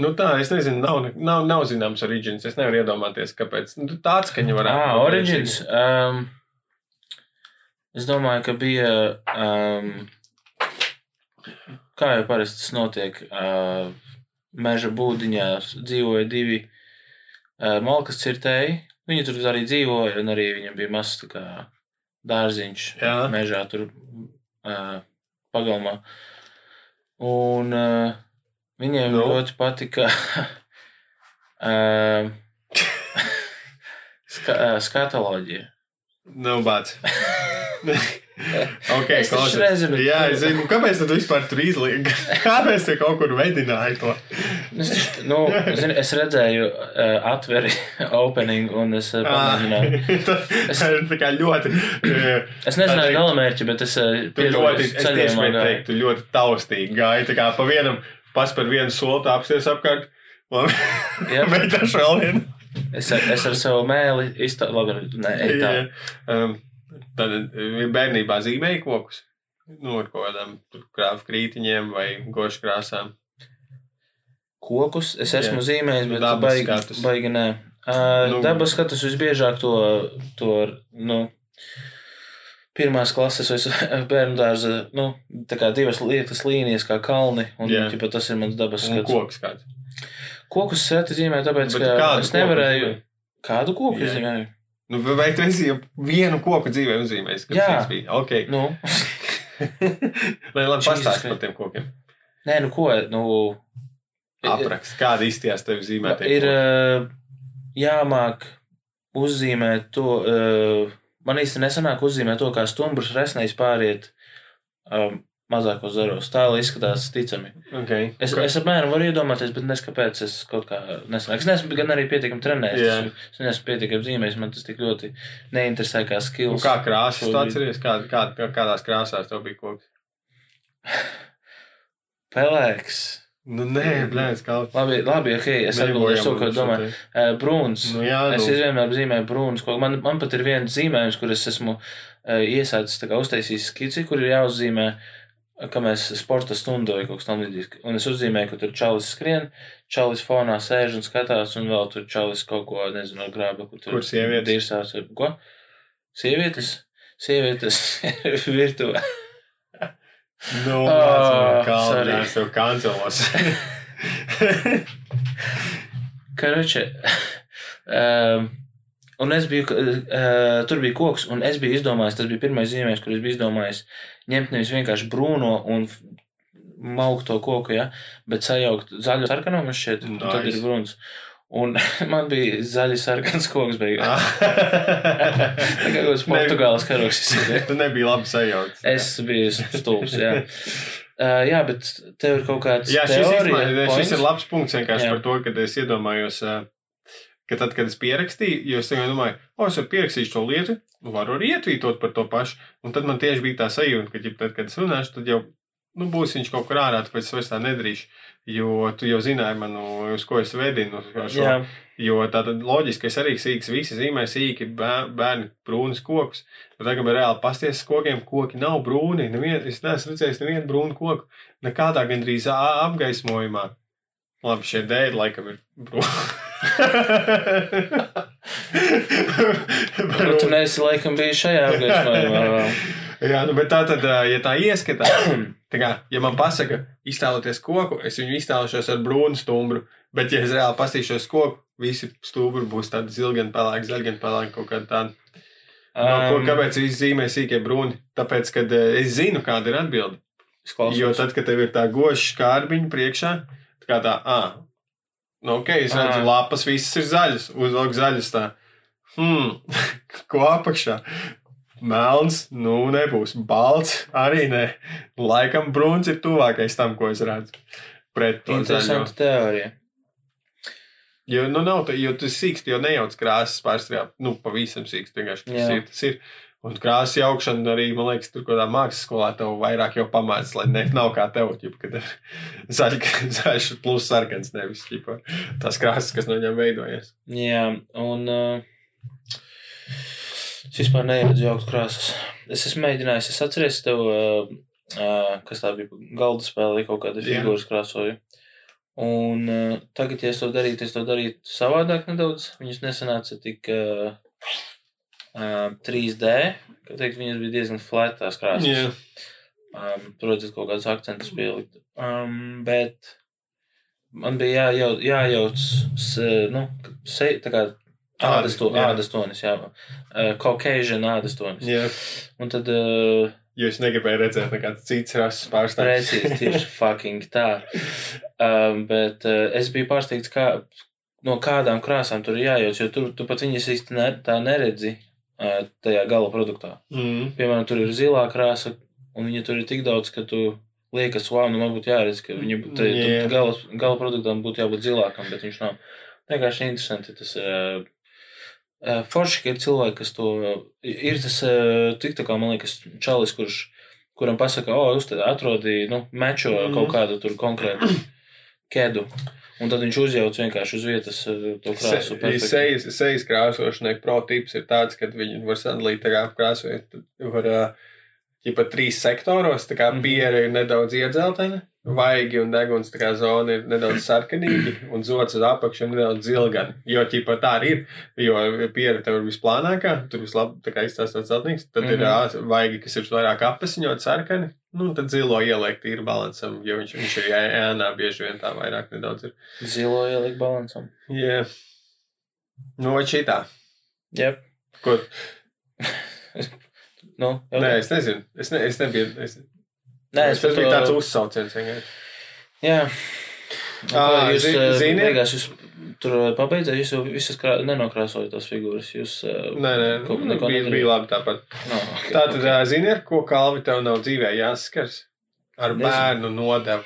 Nu, tā, es nezinu, nav, nav, nav zināms origins. Es nevaru iedomāties, kāpēc. Nu, tāds, ka viņi varētu ah, būt Origins. Um, es domāju, ka bija. Um, kā jau parasti tas notiek, uh, meža būdiņā dzīvoja divi uh, malkas cirtēji. Viņi tur arī dzīvoja, un arī viņam bija mazs dārziņš Jā. mežā tur uh, pagalmā. Un uh, viņiem Nu? ļoti patika uh, ska, uh, skatoloģija. Nav bāts. ok, Es nezinu. Jā, es zinu, kāpēc tu vispār tur izlīgi? Kāpēc tu kaut kur vedināji to? Es, taču- nu, zini, es redzēju uh, atveri opening, un es uh, pamēģināju. Tas ir tā kā ļoti. eh, Es nezināju galamērķi, bet es uh, Tu ļoti, es tieši ceļojumā gribēju gāju. teikt, tu ļoti taustīgi gāji. Tā kā pa vienam, pas par vienu soli apsies apkārt. Mēģināšu vēl vienu. Es, ar- es ar savu mēli izteicu, tā. Um, tad eh, bērnībā zīmēja kokus. Nu, ar kādām krāpju krītiņiem vai gošu krāsām. Kokus es esmu Jā. zīmējis, bet dabas baigi, skatus. baigi nē. Uh, nu, dabas skatus visbiežāk to, to nu, pirmās klases bērnu dārza, nu, tā kā divas lietas līnijas kā kalni, un Jā. ķipa, tas ir mans dabas skats. koks kāds. Kokus reti zīmēju, tāpēc, Bet ka es koku nevarēju. zīmēji? Kādu koku Jā. zīmēju? Nu, vai tu esi jau vienu koku dzīvē uzzīmējis? Jā. tas bija? Ok. Nu, Lai labi pastāst par tiem kokiem. nē, nu ko, nu. Aprakst, kāda izstījās tev zīmētie Ir koki? uh, jāmāk uzzīmēt to. Uh, man īsti nesanāk uzzīmēt to, kā stumbrs resnais pāriet um, mazākos zaros. Tā lai izskatās ticami. Okay. Es, es apmēram varu iedomāties, bet nes kāpēc es kaut kā nesanāku. Es neesmu gan arī pietiekami trenējis. Jā. Es, es neesmu pietiekami zīmējis. Man tas tik ļoti neinteresē kā Un skills. kā krāsas tu atceries? Kā, kā, kā, kādās krāsās tev bija koks? Pelēks. Nu, nē, blēds, kā. Labi, labi, ok, es atbildēšu to, ko domāju. Uh, brūns. Nu, jā, Es nu, vienmēr zīmēju brūnus. kaut- Man, man pat ir viens zīmējums, kur es esmu uh, iesācis tā kā uztaisījis skici, kur ir jāuzzīmē, ka mēs sporta stundu vai kaut kas tamlīdzīgs. Un es uzzīmēju, ka tur čalis skrien, čalis fonā sēž un skatās, un vēl tur čalis kaut ko, nezinu, grāba, kur tur Kur sievietes? dirsās. ar- Ko? Sievietes? Sievietes virtuvē. Nu, Ah, kā tev kancelos. Karoče. um, un es biju, uh, tur bija koks, un es biju izdomājis, tas bija pirmais zīmējums, kur es biju izdomājis ņemt nevis vienkārši brūno un maukt to koku, ja, bet sajaukt zaļu sarkanu, man šķiet, nice. tad ir bruns. Un man bija zaļi sarkans koks beigās. Ah. Tā kā kaut kāds Portugāles karoks. Tu nebija labi sajauts. Es biju stulbs, jā. Uh, jā, bet tev ir kaut kāds Jā, šis, teorija, īstenībā, šis ir labs punkts vienkārši Jā. par to, ka es iedomājos, ā, ka tad, kad es pierakstīju, jo es domāju, o, es varu pierakstīt šo lietu, varu arī ietvītot par to pašu. Un tad man tieši bija tā sajūta, ka, ja tad, kad es runāšu, tad jau nu, būs viņš kaut kur ārā, tāpēc es vairs tā nedarīšu. Jo tu jau zināji, manu, uz ko es vedinu. Jo tā tad loģiski, es arī sīks, visi zīmē sīki bē- bērni brūnus kokus. Bet tagad man reāli pasties kokiem, koki nav brūni. Nevien, es neesmu redzējis nevienu brūnu koku. Nekādā gandrīz apgaismojumā. Labi, šie dēļi laikam ir nu, tu brūni. neesi laikam bijis šajā apgaismojumā. Jā, nu, bet tā tad, ja tā ieskatās, tā kā, ja man pasaka, iztēloties koku, es viņu iztēlošos ar brūnu stumbru. Bet, ja es reāli pastīšos koku, visi stūri būs tādi zilgani, pelēki, zaļgani, pelēki kaut kādi tādi. No, ko, Um, kāpēc viņi zīmē sīkie brūni? Tāpēc, ka es zinu, kāda ir atbilde. Jo tad, kad tev ir tā goša skārbiņa priekšā, tā kā tā, ah, nu, ok, es redzu, Ā. lapas visas ir zaļas, uzvelk zaļas tā. Hmm, ko apakšā? Melns, nu nebūs. Balts arī nē. Laikam brūns ir tuvākais tam, ko es redzu. Interesanta teorija. Jo, nu, nav tā, jo tas sīkst, jo nejauc krāsas pārsvarā. Nu, pavisam sīkst, vienkārši tas ir. Tas ir. Un krāsas jaukšana arī, man liekas, tur kādā mākslas skolā tev vairāk jau pamācās, lai ne, nav kā tev, ķipa, kad ir zaļ, zaļš plus sarkans, nevis ķipa, tās krāsas, kas no viņiem veidojas. Jā, un uh, es vispār neredzu jaukt krāsas. Es esmu mēģinājis, es atceros tev, uh, uh, kas tā bija galda spēle, kaut kāda Jā. figūras krāsoju. Un uh, tagad, ja es to darītu, es to darītu savādāk nedaudz. Viņas nesanāca tik uh, uh, 3D, ka teikt, viņas bija diezgan flat tās krāsas. Jā, Um, Protams, kaut kādus akcentus pielikt. Um, bet man bija jājau, jājauc, se, nu, se, tā kā ādas, to, jā. ādas tonis, jā. Caucasian ādas tonis. jā. Un tad uh, Jo es negribēju redzēt nekādas citas rases pārstāvjus. precīzi tieši fucking tā. Um, bet uh, es biju pārsteigts, kā, no kādām krāsām tur ir jājauc, jo tur tu pat viņas īsti ne, tā neredzi uh, tajā gala produktā. Mm. Piemēram, tur ir zilā krāsa, un viņa tur ir tik daudz, ka tu liekas, wow, nu man būtu jāredz, ka viņa Jā. yeah. gala, gala produktam būtu jābūt zilākam, bet viņš nav. Vienkārši interesanti. Tas uh, forši, ir cilvēki, kas to. Ir tas uh, tik tā kā, man liekas, čalis, kurš, kuram pasaka, o, jūs te atrodī, nu, mečo Mhm. kaut kādu tur konkrētu kedu. Un tad viņš uzjauc vienkārši uz vietas uh, to krāsu. perfekti. Sejas, sejas krāsošanai prototyps ir tāds, ka viņi var sadalīt tā kā tad Var, ja pat trīs sektoros, tā kā Mhm. piera ir nedaudz iedzeltena, vaigi un deguns tā zona ir nedaudz sarkanīgi, un zots uz apakšu ir nedaudz zilgani. Jo, ķipa, tā arī ir, jo piera tev ir visplānākā, tur vislabāk, tā kā izstāstot celtnieks, tad mm -hmm. ir Mhm. vaigi, kas ir vairāk apesiņot sarkani, nu, tad zilo ieliekt ir balansam, jo viņš, viņš ir ēnā bieži vien tā vairāk nedaudz ir. Zilo ielikt balansam. Jā. Nu, vai šitā? Jep. Ko? Nu, jau Nē, es nezinu. Es, ne, es nebiju. Es, Nē, es, tas bija to- tāds uzsauciens. vienkārši. Jā. Ā, jūs zi- zi, zini- beigās jūs tur ā, pabeidzāt, jūs jau visas krā... nenokrāsojat tās figūras. Jūs ā, Nē, nē, kaut- nu, bija, bija labi tāpat. No, okay, Tā tad, okay. zini, ar ko kalvi tev nav dzīvē jāsaskars? Ar Nezinu. bērnu nodevu.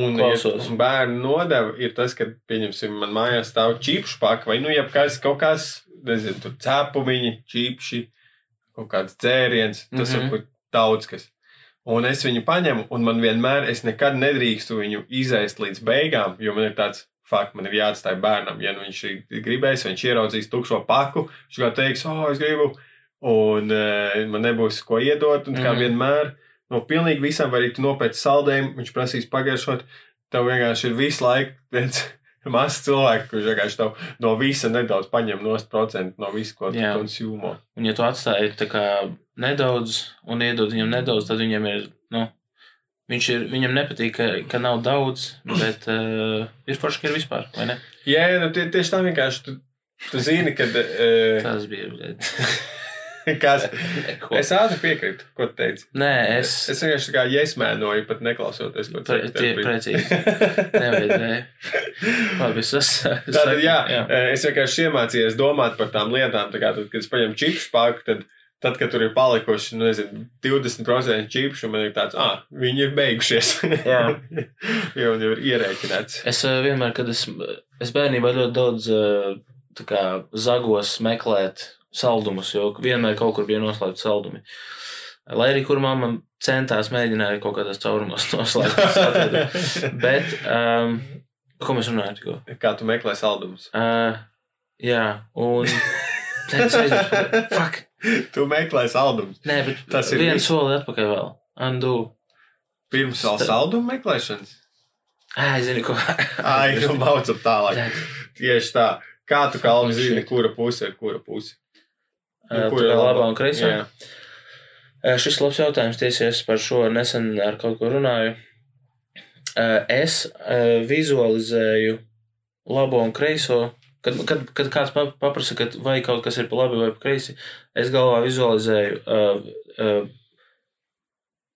Un, Klausos. ja bērnu nodeva ir tas, ka, pieņemsim, man mājās stāv čipšu paka vai, nu, kāds kaut kāds, nezinu, tur cepumiņi, čipši, kaut kāds dzēriens, tas Mhm. var būt daudz kas. Un es viņu paņemu, un man vienmēr, es nekad nedrīkstu viņu izēst līdz beigām, jo man ir tāds, fakt, man ir jāatstāj bērnam. Ja nu viņš gribēs, viņš ieraudzīs tukšo paku, viņš kā teiks, oh, es gribu, un uh, man nebūs ko iedot, un kā Mhm. vienmēr, no pilnīgi visam var arī tu nopēc saldējumu, viņš prasīs pagaršot, tev vienkārši ir visu laiku viens mazs cilvēks, kurš vienkārši tev no visa nedaudz paņem nost procentu no visu, ko tu konsumē. Un, ja tu atstāji tā kā nedaudz un iedod viņam nedaudz, tad viņam ir, nu, viņš ir, viņam nepatīk, ka, ka nav daudz, bet uh, ir forši, ka ir vispār, vai ne? Jā, jā, nu, tie, tieši tā vienkārši. Tu, tu zini, ka. Uh, Tas bija. kas, Neko. es ātri piekrītu, ko tu teici. Nē, es. Es vienkārši tā kā iesmēnoju, pat neklausoties, ko tu tie, precīzi. Nevajadzēja. Labi, es esmu. Tātad, jā, jā. jā. es vienkārši iemācījos domāt par tām lietām. Tā kā, tad, kad es paņemu čipsu pāri, tad, tad, kad tur ir palikuši nu, nezinu, 20% čipsu, man ir tāds, ah, viņi ir beigušies. Jā. jo jau ir ierēķināts. Es eh, vienmēr, kad es, es bērnībā ļoti daudz tā kā, zagos meklēt saldumus, jo vienmēr kaut kur bija noslēgti saldumi. Lai arī kur mamma centās mēģināja kaut kādās caurumos atradu. Bet, um, ko mēs runājam tikko? Kā tu meklē saldumus? Uh, jā, un. Nē, es aizmirsu. Fuck! tu meklē saldumus. Nē, bet Tas ir viss. soli atpakaļ vēl. Andu. Pirms vēl saldumu meklēšanas. Ai, zini, ko. Ai, nu maucam tālāk. Tieši tā. Kā tu kalvi zini, kura puse ir kura puse? Tā kā labā un kreisā. Jā. Šis labs jautājums tiesies par šo nesen ar kaut ko runāju. Es vizualizēju labo un kreiso. Kad, kad, kad kāds pa- paprasa, kad vai kaut kas ir pa labi vai pa kreisi, es galvā vizualizēju. Uh, uh,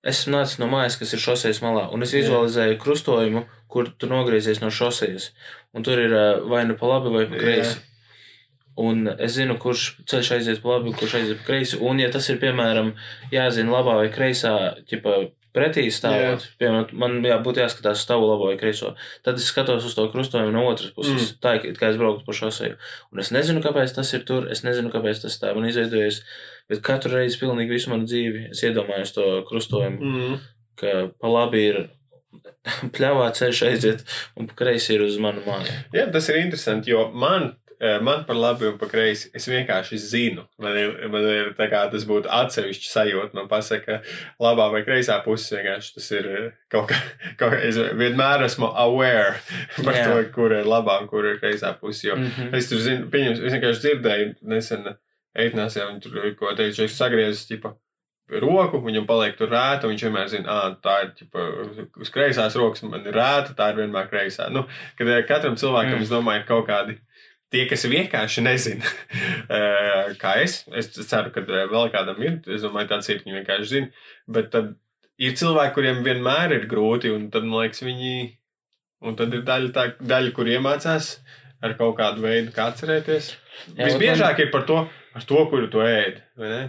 es nācis no mājas, kas ir šoseis malā, un es Jā. vizualizēju krustojumu, kur tu nogriezies no šoseis. Un tur ir uh, vai nu pa labi vai pa Jā. Un es zinu, kurš ceļš aiziet pa labi, kurš aiziet pa kreisi. Un, ja tas ir, piemēram, jāzina labā vai kreisā, ķipa, pretī stāvot, yeah. piemēram, man jā, būtu jāskatās stāvu labo vai kreiso, tad es skatos uz to krustojumu no otras puses. Mm. Tā ir, kā es brauktu pa šoseju. Un es nezinu, kāpēc tas ir tur, es nezinu, kāpēc tas tā man izveidojas, bet katru reizi pilnīgi visu manu dzīvi es iedomājos to krustojumu, Mm. ka pa labi ir pļāvā ceļš aiziet, un pa kreisi ir uz manu māju. Jā, tas ir interesanti, jo man, man par labi un par kreisi es vienkārši zinu. Man ir, man ir tā kā tas būtu atsevišķi sajūta. Man pasaka, labā vai kreisā puse vienkārši tas ir kaut kā, kaut kā es vienmēr esmu aware par Jā. to, kur ir labā un kur ir kreisā puse. Jo Mm -hmm. es tur zinu, pieņems, es vienkārši dzirdēju nesen eitnās, ja viņi tur ko teica, es sagriezis, tipa, roku, viņam paliek tur rēta, un viņš vienmēr zina, ah, tā ir ķipa, uz kreisās rokas, man ir rēta, tā ir vienmēr kreisā. Nu, kad katram cilvēkam, mm. es domāju, ir kaut kādi tie, kas vienkārši nezina, eh, kā es. Es ceru, ka eh, vēl kādam ir, es domāju, tāds ir, viņi vienkārši zina, bet tad ir cilvēki, kuriem vienmēr ir grūti, un tad, man liekas, viņi, un tad ir daļa, tā, daļa kur iemācās ar kaut kādu veidu, kā atcerēties. Jā, Visbiežāk ir par to, ar to, kuru tu ēdi, vai ne?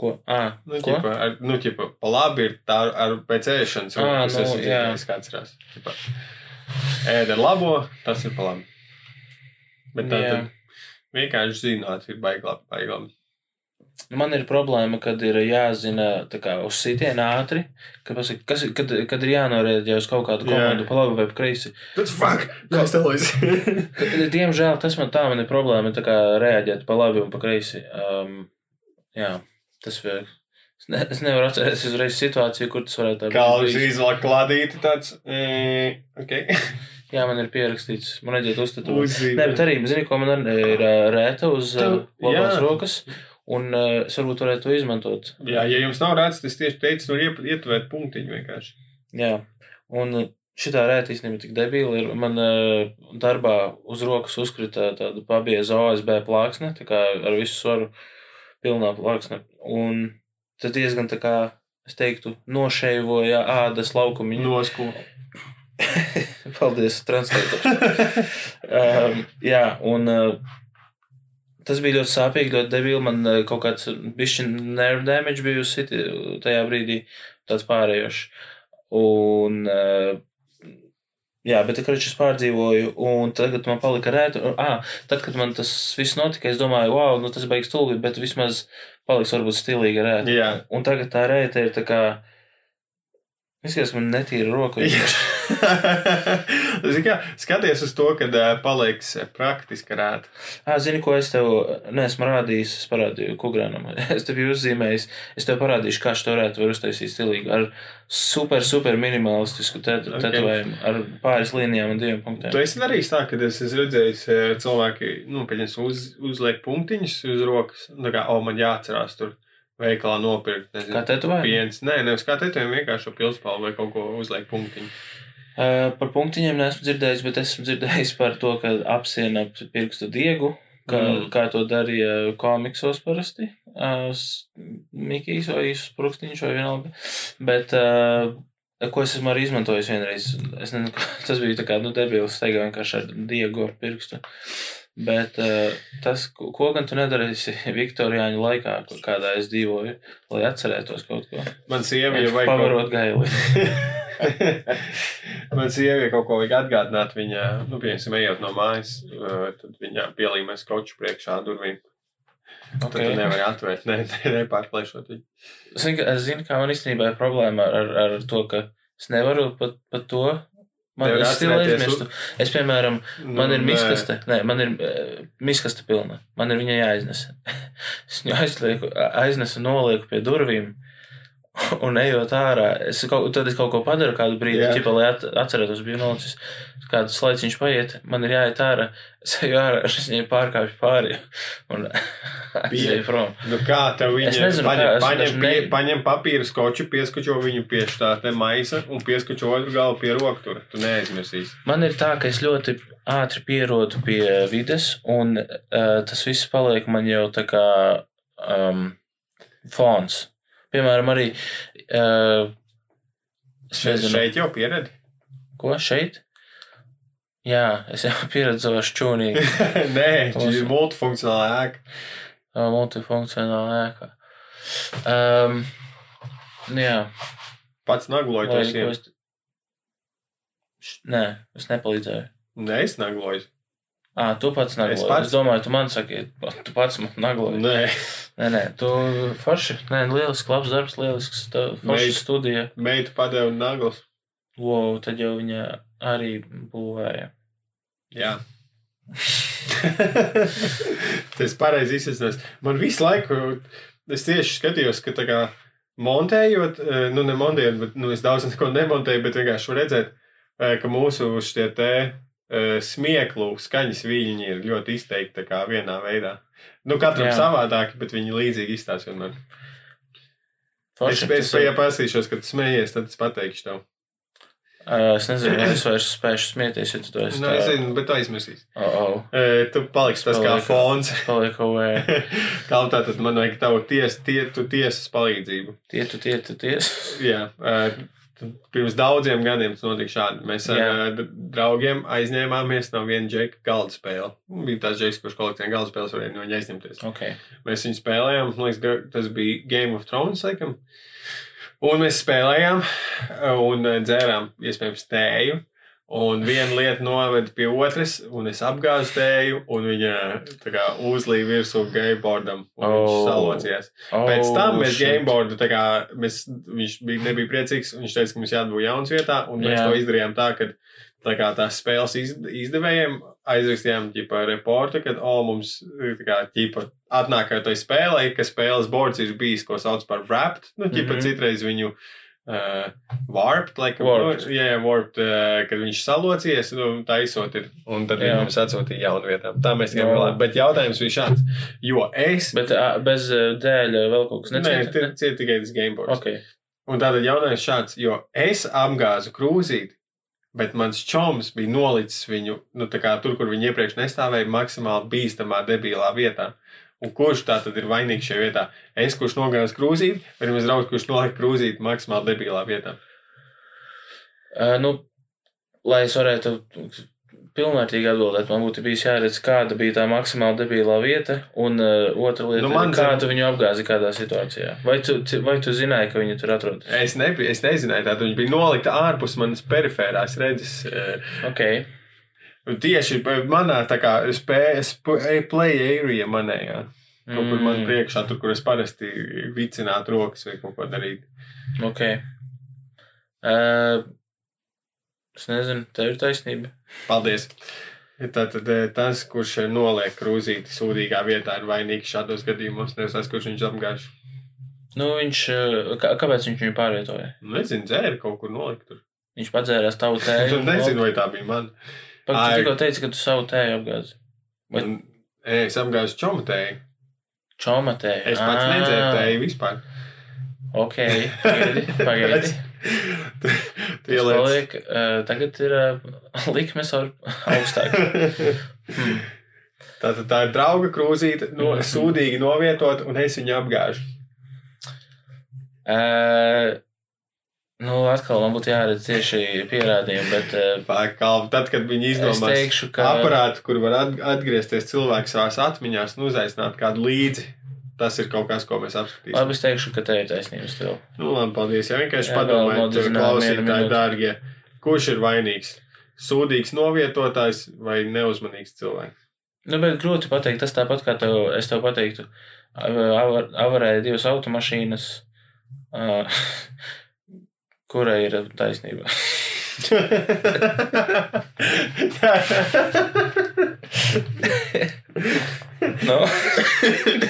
Ko? À, Nu, ko? ķipa, ar, nu, ķipa, pa labi ir tā ar pēc ēšanas, un tas nu, esmu jā. dzirdējis, kā atcerās. Ķipa, ēd ar labo, tas ir pa labi. Bet tā tad vienkārši zināt, ir baiglabi, baiglabi. Nu, Man ir problēma, kad ir jāzina tā kā, uz sitienu ātri, kad, pasaka, kas, ir- kad, kad ir jānorēģē uz kaut kādu komandu, pa labi vai pa kreisi. Tas fuck! Kā es telēju? Ka- Diemžēl tas man tā man ir problēma, tā kā reaģēt pa labi un pa kreisi. Um, jā, tas ir. Es, ne, es nevaru atcerēties uzreiz situāciju, kur tas varētu Kā būt uz bijis. izvēlēt klādīti tāds. Mm, ok. Jā, man ir pierakstīts, man vajadzētu uzstatīt. Uzzīmēt. Nē, bet arī, zini, ko man ir ā, rēta uz Tev- labās jā. rokas, un ā, es varbūt varētu to izmantot. Jā, ja jums nav redzams, tas tieši teicu, iep- ietvērt punktiņu vienkārši. Jā, un šitā rēta īstenībā tik debīla ir. Man uh, darbā uz rokas uzkrita tāda pabieza OSB plāksne, tā kā ar visu svaru pilnā plāksne. Un tas diezgan tā kā, es teiktu, nošeivoja ādas laukumiņu. Nosku. Paldies, translētājs. um, jā, un uh, tas bija ļoti sāpīgi, ļoti debīli. Man uh, kaut kāds bišķi nerve damage bija uz siti tajā brīdī, tāds pārējošs. Un, uh, jā, bet tā es pārdzīvoju, un tagad man palika rēta. Ah, tad, kad man tas viss notika, es domāju, wow, nu tas beigas stulbi, bet vismaz paliks varbūt stilīga rēta. Jā. Un tagad tā rēta ir tā kā. Izskatās, ka man netīra roka. Kā, skaties uz to, kad uh, paliks eh, praktiski rēt. Ah, zini, ko es tev neesmu rādījis? Es parādīju Kugrānam. Es tev biju uzzīmējis. Es tev parādīšu, kā šo varētu var uztaisīt stilīgi. Ar super, super minimalistisku te Ok. tetovējumu. Ar pāris līnijām un diviem punktiem. Tu esi darījis tā, ka es esmu redzējis, eh, cilvēki nu, uz, uzliek punktiņus uz rokas. Nu, tā kā, o, man jāatcerās tur veikalā nopirkt. Nezinu, Kā tetovējumu? Piens. Nē, nevis kā tetovējumu, vienkārši pilspālu vai kaut ko uzliek punktiņu. Uh, par punktiņiem neesmu dzirdējis, bet esmu dzirdējis par to, ka apsiena ap pirkstu diegu. Kā, mm. Kā to darīja komiksos parasti. Uh, Mikijs vai Sprūksniņš vai vienalga. Bet, uh, ko es esmu arī izmantojis vienreiz, es nezinu, tas bija tā kā, nu, debils, steigā vienkārši ar diegu ap pirkstu. Bet uh, tas, ko, ko gan tu nedarīsi Viktorijāņu laikā, kur kādā es dzīvoju, lai atcerētos kaut ko. Man sieva jau vajag Pavarot gaili. Man sievai kaut ko vajag atgādināt. Viņa, nu, piemēram, ejot no mājas, uh, tad viņa pielīmē skoču priekšā durvīm. Okay. tu nevari atvērt, ne, ne, nepārplēšot viņu. Ka- Es zinu, kā man īstenībā ir problēma ar, ar to, ka es nevaru pat, pat to. Man ir stila aizmirstu. Es, piemēram, man Nu, ir miskaste. Nē, man ir uh, miskaste pilna. Man ir viņa jāiznes. es viņu aizlieku, aiznesu, nolieku pie durvīm. Un ejot ārā, es kaut, tad es kaut ko padaru kādu brīdi, ķipa, lai at, atcerētos, biju nolicis. Kādu laiciņš paiet, man ir jāiet ārā. Es eju ārā, es viņai pārkāpju pāri un aizēju prom. Nu, kā tev viņa Es nezinu, paņem, kā, paņem, pie, ne- paņem papīru skoču, pieskačo viņu pie tā te maisa un pieskačo otru galu pie roktura. Tu neaizmirsīsi. Man ir tā, ka es ļoti ātri pierodu pie vides, un uh, tas viss paliek man jau tā kā um, fons. Piemēram, arī. Uh, nezinu, šeit jau pieredzi. ko šeit? Jā, es jau pieredzēju šķūnīgi. Nē, Mūsu- ir multifunkcionāla ēka. Tā multifunkcionāla ēka. Um, jā, Pats nagloju to. Š- Nē, es nepalīdzēju. Nē, es nagloju. Ah, tu pats nagloji. Es, pats- es domāju, tu man saki, tu pats man nagloji. Nē, Nē, nē, tu forši. Nē, lielisks, labs darbs, lielisks. Meit. studija. meita padeva naglas. Wow, tad jau viņa arī būvēja. Jā. Tas pareizi izsmeļs. Man visu laiku, es tieši skatījos, ka tā kā montējot, eh, nu, ne montējot, bet nu, es daudz neko nemontēju, bet vienkārši redzēt, eh, ka mūsu šie te smieklu skaņas viļņi ir ļoti izteikti tā vienā veidā. Nu, katram Jā. savādāk, bet viņi līdzīgi izstāsta vienmēr. Forši. es, ir- ja pasīšos, kad smējies, tad es pateikšu tev. Es nezinu, vai es vairs spēšu smieties, ja tu to esi. Nu, es zinu, bet tu aizmirsīsi. Oh, oh. Tu paliksi tas kā fons. Es palieku away. Kā tā tad man vajag tavu ties, tie, tu tiesas palīdzību. Tie, tu, tie, tu, ties. Jā, t- pirms daudziem gadiem tas notika šādi. Mēs ar Jā. draugiem aizņēmāmies no viena džeka galda spēle. Bija tāds džeks, kurš kolekcionē galda spēles, varēja no viņa aizņemties. Okay. Mēs viņu spēlējām, man liekas, tas bija Game of Thrones, laikam. Un mēs spēlējām un dzērām, iespējams, tēju. Un viena lieta noveda pie otras, un es apgāzu tēju, un viņa tā kā uzlīja virsū gameboardam, un oh. viņš Oh. salocījās. Oh, Pēc tam mēs gameboardu, tā kā mēs, viņš bija, nebija priecīgs, un viņš teica, ka mums jādabū jauns vietā, un mēs Jā. to izdarījām tā, ka tā kā tās spēles iz, izdevējiem aizrakstījām ģipa reportu, ka, o, mums, tā kā, ģipa, atnākot tai spēlē, ka spēles boards ir bijis, ko sauc par wrapped, nu, ģipa, mm. -hmm. citreiz viņu uh, warped, laikam, Warped. Nu, jā, warped, uh, kad viņš salocies, nu, taisot ir, un tad Jā. viņi mums atsūtīja jaunu vietām. Tā mēs Jā. tiekam galā. Bet jautājums bija šāds, jo es, Bet ā, bez dēļa vēl kaut kas nē, necieta? tie tie tikai tas gameboards. Ok. Un tātad jautājums šāds, jo es apgāzu krūzīti, bet mans čoms bija nolicis viņu, nu, tā kā tur, kur viņi iepriekš nestāvēja, maksimāli bīstamā, debilā vietā. Un kurš tā tad ir vainīgs šajā vietā? Es, kurš nogāzu krūzīti, vai mans draugs, kurš nolika krūzīti maksimāli debilā vietā? Uh, nu, lai es varētu pilnvērtīgi atbildēt, man būtu bijis jāredz, kāda bija tā maksimāli debilā vieta, un uh, otra lieta, Nu, man kā tu viņu apgāzi kādā situācijā. Vai tu, vai tu zināji, ka viņi tur atrodas? Es, nebiju, es nezināju, tātad viņi bija nolikta ārpus manas perifērās redzes. eh, Ok, un Tieši manā tā kā spējas, play area manējā. Kaut kur man Mm, priekšā, tur, kur es parasti vicinātu rokas vai kaut ko darītu. ok. Uh, es nezinu, tev ir taisnība. Paldies! Tātad tas, kurš noliek krūzīti sūdīgā vietā, ir vainīgs šādos gadījumos. Nevis tas, kurš viņu apgāž. Nu, viņš, kā, kāpēc viņš viņu pārvietoja? Nezinu, dzēri kaut kur nolikt. Tur. Viņš padzērās tavu tēju. Nezinu, vai tā bija mana. Tu tikko teici, ka tu savu tēju apgāzi. Bet- Es apgāzu čomatēju. Čoma tēju. Es pats nedzēru tēju vispār. Ok, pagaidi, pagaidi. Tu Tas ieliec. uh, tagad ir uh, likmes ar augstāk. Hmm. Tātad tā ir drauga krūzīte, no, Mhm. sūdīgi novietot, un es viņu apgāžu. Uh, nu, atkal man būtu jāredz tieši pierādījumi, bet uh, Pār kalvu. Tad, kad viņi izdomās teikšu, ka aparātu, kur var at- atgriezties cilvēks savās atmiņās un uzaicināt kādu līdzi. Tas ir kaut kas, ko mēs apskatīsim. labi, es teikšu, ka te ir taisnības tev. Nu, labi, paldies. Ja vienkārši padomājiet, vienu klausītāji, dārgie, kurš ir vainīgs? Sūdīgs novietotājs vai neuzmanīgs cilvēks? Nu, bet grūti pateikt, tas tāpat kā tev, es tev pateiktu, avar- avarēja divas automašīnas, uh, kurai ir taisnība. nu,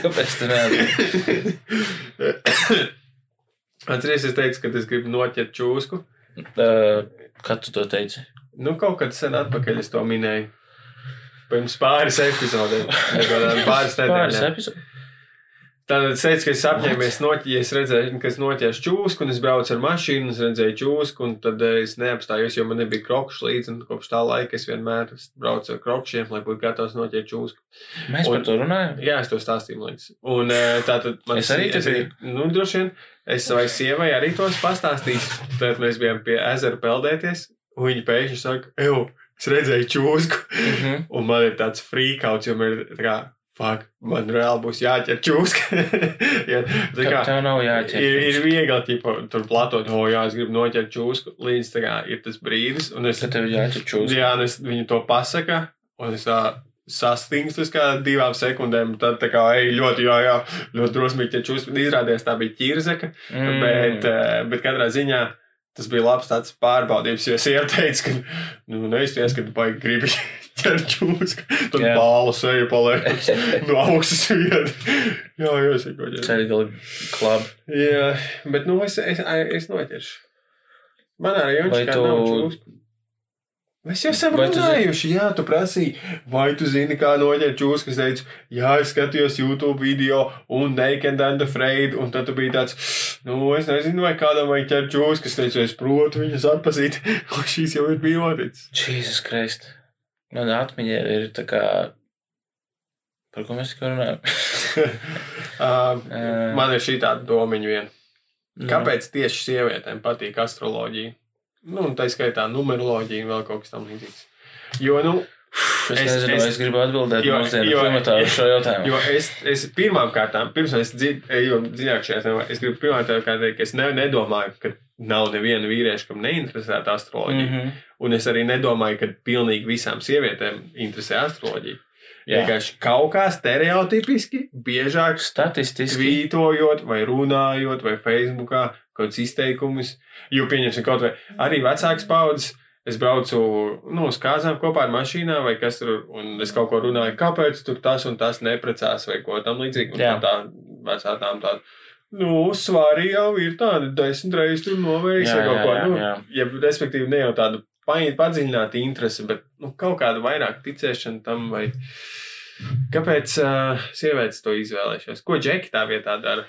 kāpēc tu neatbildēji? Atceries, es teicu, ka es gribu noķert čūsku. Uh, kad tu to teici? Nu, kaut kad sen atpakaļ es to minēju. Pirms pāris epizodēm. Pāris nedēļām. Tad es teicu, ka es apņēmies ja es redzēju, ka es noķēru čūsku, un es braucu ar mašīnu, es redzēju čūsku, un tad eh, es neapstājos, jo man nebija krokšs līdzi, un kopš tā laika es vienmēr braucu ar krokšiem, lai būtu gatavs noķert čūsku. Mēs Un- par to runājam. Jā, es to stāstīju, man liekas. Un eh, tā tad man Es arī te biju. Nu, droši vien, es savai sievai arī tos pastāstīju. Tad mēs bijām pie ezera peldēties, un viņa pēkšņi saka, eju, es redzēju čūsku, Mhm. un man ir tāds frīkauts, jo man ir tā kā, fuck, man reāli būs jāķer čūska. ja, tā kā, Tev nav jāķer. Ir, ir viegli, ķipa, tur platot, o, jā, es gribu noķert čūsku, līdz tā kā ir tas brīdis, un es, Ka tev jāķer čūska. jā, un es viņu to pasaka, un es tā sastingstu uz kā divām sekundēm, tad tā kā, ej, ļoti, jā, jā, ļoti drosmīgi ķert čūsku, izrādījās tā bija ķirzeka, Mm. bet, bet katrā ziņā tas bija labs tāds pārbaudījums, jo es ieteicu, ka, nu, neizties, ka tu baigi gribi ķert čūsku, tad Jā. bālu seju paliek no augstas vietas. Jā, jā, es kaut kā. Ceļgali klab. Jā, bet nu es, es, es noķeršu. Man arī Vai jau tā tu- nav čūska. Mēs jau esam tu zini- runājuši, jā, tu prasīji, vai tu zini, kā noķert čūsku. Es teicu, jā, es skatījos YouTube video un Naked and Afraid, un tad tu biji tāds, nu, es nezinu, vai kādam vajag ķert čūsku. Es teicu, es protu viņas atpazīt, un šīs jau ir bijotis. Jesus Christ. Man atmiņā ir tā kā. Par ko mēs tikko runājam? uh, man ir šī tāda domiņa viena. Nu, Kāpēc tieši sievietēm patīk astroloģija? Nu, un tā skaitā numeroloģija un vēl kaut kas tam līdzīgs. Jo, nu, Es, Es- nezinu, es- es gribu atbildēt jo- mūsdienu jo- klimatā uz šo jautājumu. jo es, es pirmām kārtām, pirms es dziļāk šajā tēmā, es gribu pirmām kārtām teikt, ka es ne, nedomāju, ka nav neviena vīrieša, kam neinteresēta astroloģija. Mm -hmm. Un es arī nedomāju, ka pilnīgi visām sievietēm interesē astroloģija. Jā. Vienkārši kaut kā stereotipiski, biežāk Statistiski. tvītojot, vai runājot, vai Facebookā kaut kādus izteikumus. Jo, pieņemsim, kaut vai arī vecāks paudzes. Es braucu nu, uz kāzām kopā ar mašīnā, vai kas tur, un es kaut ko runāju, kāpēc tur tas un tas neprecās, vai ko tam līdzīgu. Tā, tā vecā tām tāda. Nu, svarīgi jau ir tāda, desmit reizes tur vai kaut ko. jā, Nu, jā. ja, respektīvi, ne jau tādu padziļinātu interesi, bet nu, kaut kādu vairāk ticēšanu tam, vai kāpēc uh, sievietes to izvēlējušās. Ko džeki tā vietā dara?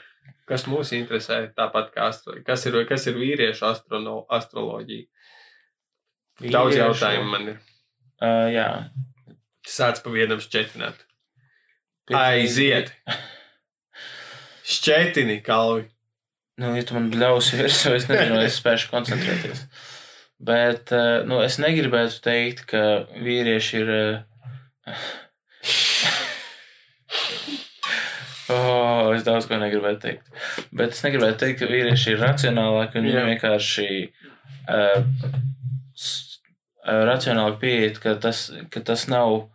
Kas mūs interesē tāpat kā astro... kas ir, kas ir vīriešu astrono... astroloģija? Daudz Vīriešu. jautājumu man ir. Uh, jā. Sāc pa vienam šķetināt. Aiziet! Šķetini, kalvi! Nu, ja tu man ļausi virsū, es nezinu, es spēšu koncentrēties. Bet nu, es negribētu teikt, ka vīrieši ir. Uh, Oh, es daudz ko negribētu teikt. Bet es negribētu teikt, ka vīrieši ir racionālāki un viņi vienkārši uh, racionāli pieiet, ka tas, ka tas nav.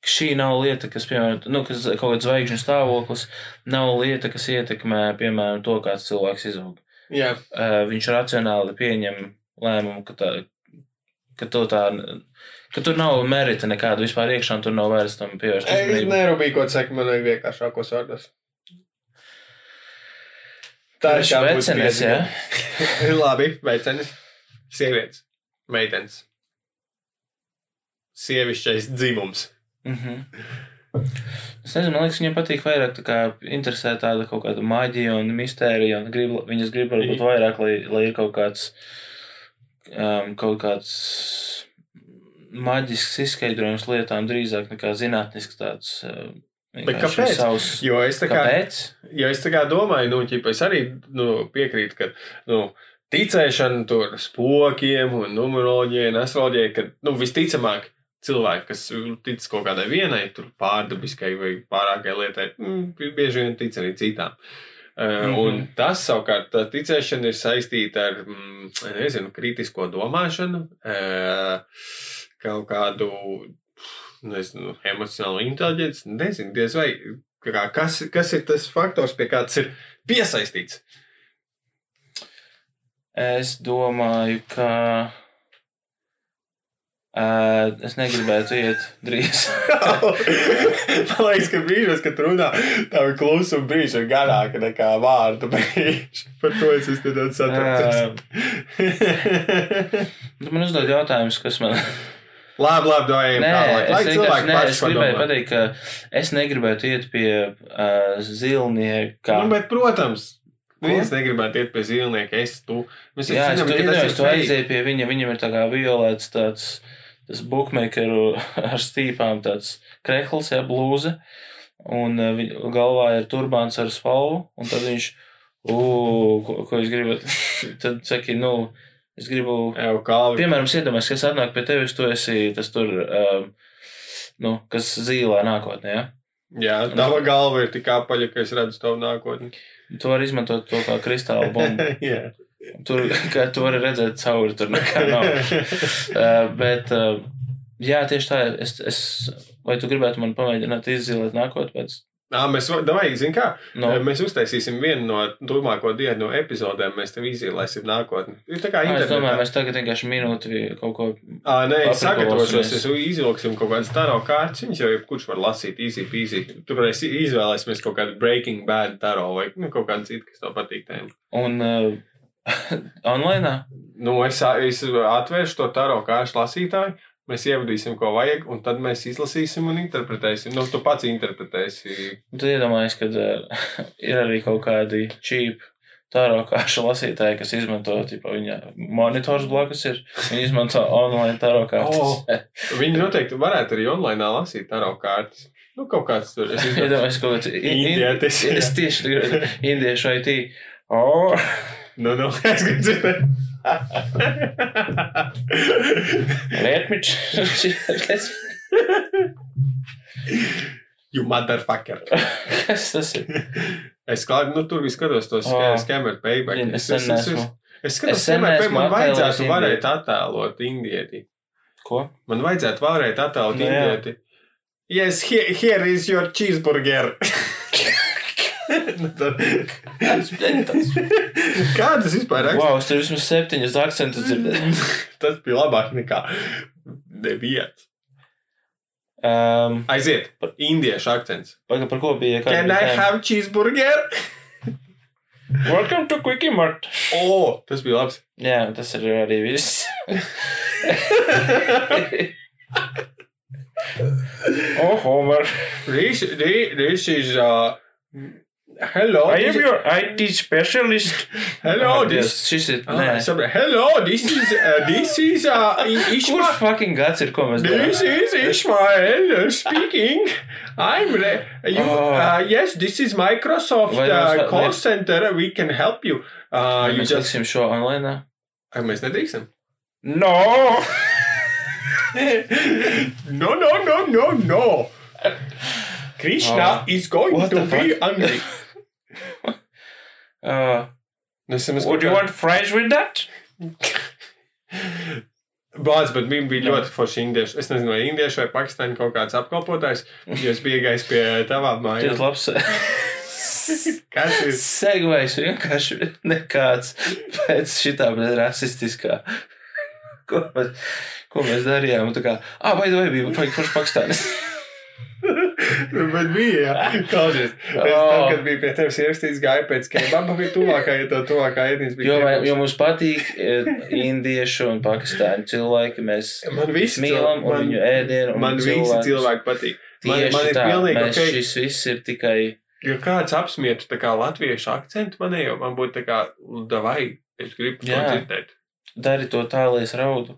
ka Šī nav lieta, kas, piemēram, nu, kas kaut kāds zvaigžņu stāvoklis, nav lieta, kas ietekmē, piemēram, to, kāds cilvēks izaug. Jā, Uh, viņš racionāli pieņem lēmumu, ka, tā, ka, to tā, ka tur nav merita nekāda vispār iekšā, un tur nav vairs tam pievērst es uzmanību. nerūpīgi, ko saka, man vajag vienkāršākos vārdos. Tā ir kā vecenes, jā. Labi, vecenes. Sievietes, meitenes. Sievišķais dzimums. Mm -hmm. Es nezinu, man liekas, viņiem patīk vairāk tā kā interesē tāda kaut kāda maģija un mistērija, un grib, viņas grib varbūt vairāk, lai, lai ir kaut kāds, um, kaut kāds maģisks izskaidrojums lietām drīzāk nekā zinātnisks tāds. Uh, Bet kāpēc? Savs... Jo es tā kā, Kāpēc? jo es tā kā domāju, nu, ķipa, es arī nu, piekrītu, ka nu, ticēšana tur spokiem un numeroloģijai un astroloģijai, ka nu, visticamāk cilvēki, kas tic kaut kādai vienai, tur pārdabiskai vai pārākai lietai, mm, bieži vien tic arī citām. Uh, mm Mhm. -hmm. Un tas savukārt, tā ticēšana ir saistīta ar, mm, nezinu, kritisko domāšanu, uh, kaut kādu, nezinu, emocionālu inteliģenci. Nezinu, diez vai, kas, kas ir tas faktors, pie kā tas ir piesaistīts. Es domāju, ka. Uh, es negribētu iet drīz. Man liekas, ka brīžos, kad runā, tā ir klusuma brīža garāka nekā vārdu brīža. Par to es esmu nedaudz satraukts. Tu man uzdod jautājumus, kas man. Labi, labi, dojam Nē, tālāk. es, Lai vienkārši, cilvēki nē, es gribēju pateikt, ka es negribētu iet pie uh, zilnieka. Nu, bet, protams, viens negribētu iet pie zīmnieka, es tu. Mēs Jā, es zinām, tur ka tas tu aizēji pie viņa, viņam ir tā kā violēts tāds, tas bookmakeru ar stīpām tāds krehls, jā, blūze, un viņa galvā ir turbāns ar spalvu, un tad viņš, ū, ko, ko jūs gribat, tad saki, nu, Es gribu, piemēram, iedomājos, ka es atnāku pie tevis, tu esi tas tur, um, nu, kas zīlē nākotnē, ja? Jā, tava galva ir tik apaļa, ka es redzu tavu nākotni. Tu vari izmantot to kā kristāla bumbu. Jā. Tur, kā tu vari redzēt cauri, tur nekā nav. Uh, bet, uh, jā, tieši tā, es, es, vai tu gribētu man pamēģināt izzīmēt nākotnē pēc, Nā, mēs varam, zin kā, no, mēs uztaisīsim vienu no turpmāko dienu epizodēm, mēs tev izzīmēsim nākotni. Ir tā kā Ā, es internetā. domāju, mēs tagad vienkārši minūti kaut ko, Ā, nē, es sagatavošos, es izvilksim kaut kādas taro kārtas, viņas jau jebkurš var lasīt, easy peasy. Tur mēs izvēlēsimies kaut kādu Breaking Bad taro vai nu, kaut kādu citu, kas tev patīk. Tēm. un uh, online? Nu, es, es atvēršu to taro kārtu lasītāju, mēs ievadīsim, ko vajag, un tad mēs izlasīsim un interpretēsim. Nu, tu pats interpretēsi. Tu iedomājies, ka uh, ir arī kaut kādi cheap tāro kāršu lasītāji, kas izmanto, tipa, viņa monitors blakus ir, viņi izmanto online tāro kārtas. Oh. Viņi noteikti varētu arī online lasīt taro kārtas. Nu, kaut kāds tur. Es Iedomājies kaut kāds in- in- Indietis. Es tieši indiešu IT. Oh, nu, nu, es gribu dzirdēt. me ch- you motherfucker. Kas tas ir? Es klāju, nu, tur skatos tos Oh. skamer payback. Es. Es skatos, Es sen skamer neesmu payback. Man vajadzētu varēt attēlot indieti. Ko? Man vajadzētu varēt attēlot Nu, indieti. Yes, here, here is your cheeseburger. Nu. Kādas vispār raksta? Wow, es tur vismaz septiņas akcentus dzirdēju. Tas bija labāk nekā neviens. Um, Aiziet, indiešu akcents. Pagaid, par ko bija? Can I have cheeseburger? Welcome to Quickie Mart. O, oh, tas bija labs. Jā, tas ir arī viss. oh, Homer. This, this, this is uh, hello. I this am is- your IT specialist. hello. Ah, This. Dievs, Šis ir. Ah, Nē, sapratu. hello. This is uh, this is uh, I- kurš Ishmael. fucking gads ir, ko mēs darām? This is Ishmael uh, speaking. I'm re- you. Oh. Uh, yes, this is Microsoft Vai uh, mēs- call vai- center. We can help you. Uh, Vai you Mēs just. liksim šo online. Ai, mēs nedrīkstam. No! no, no, no, no, no. Krishna Oh. is going What to the be fuck? angry. Uh, Mēs esam would you want fries with that? Bāzes, bet viņi bija ļoti forši indieši. Es nezinu, vai indieši vai pakistāņi kaut kāds apkalpotājs. Jo es biju gājis pie tavām Tas mājām. labs. Kas ir? Segvejs vienkārši nekāds pēc šitā rasistiskā. Ko mēs, ko mēs darījām? Un Tā kā, ah, vai vai bija vajag forši Pakistānis? bet bija, jā. Klausies. Es Oh. tad, kad biju pie tevis ierakstīts, gāju pēc kebaba, bija tuvākā, ja tā tuvākā ēdienas bija. Jo, kebabs. jo mums patīk eh, indiešu un pakistāņu cilvēki. Mēs Man visi mīlam un man- viņu ēdienu. Man visi cilvēkus. cilvēki patīk. Man, Tieši man ir tā, pilnīgi mēs ok. šis viss ir tikai. Ja kāds apsmietu tā kā latviešu akcentu manējo, man būtu tā kā, davai, es gribu to dzirdēt. Dari to tā, lai es raudu.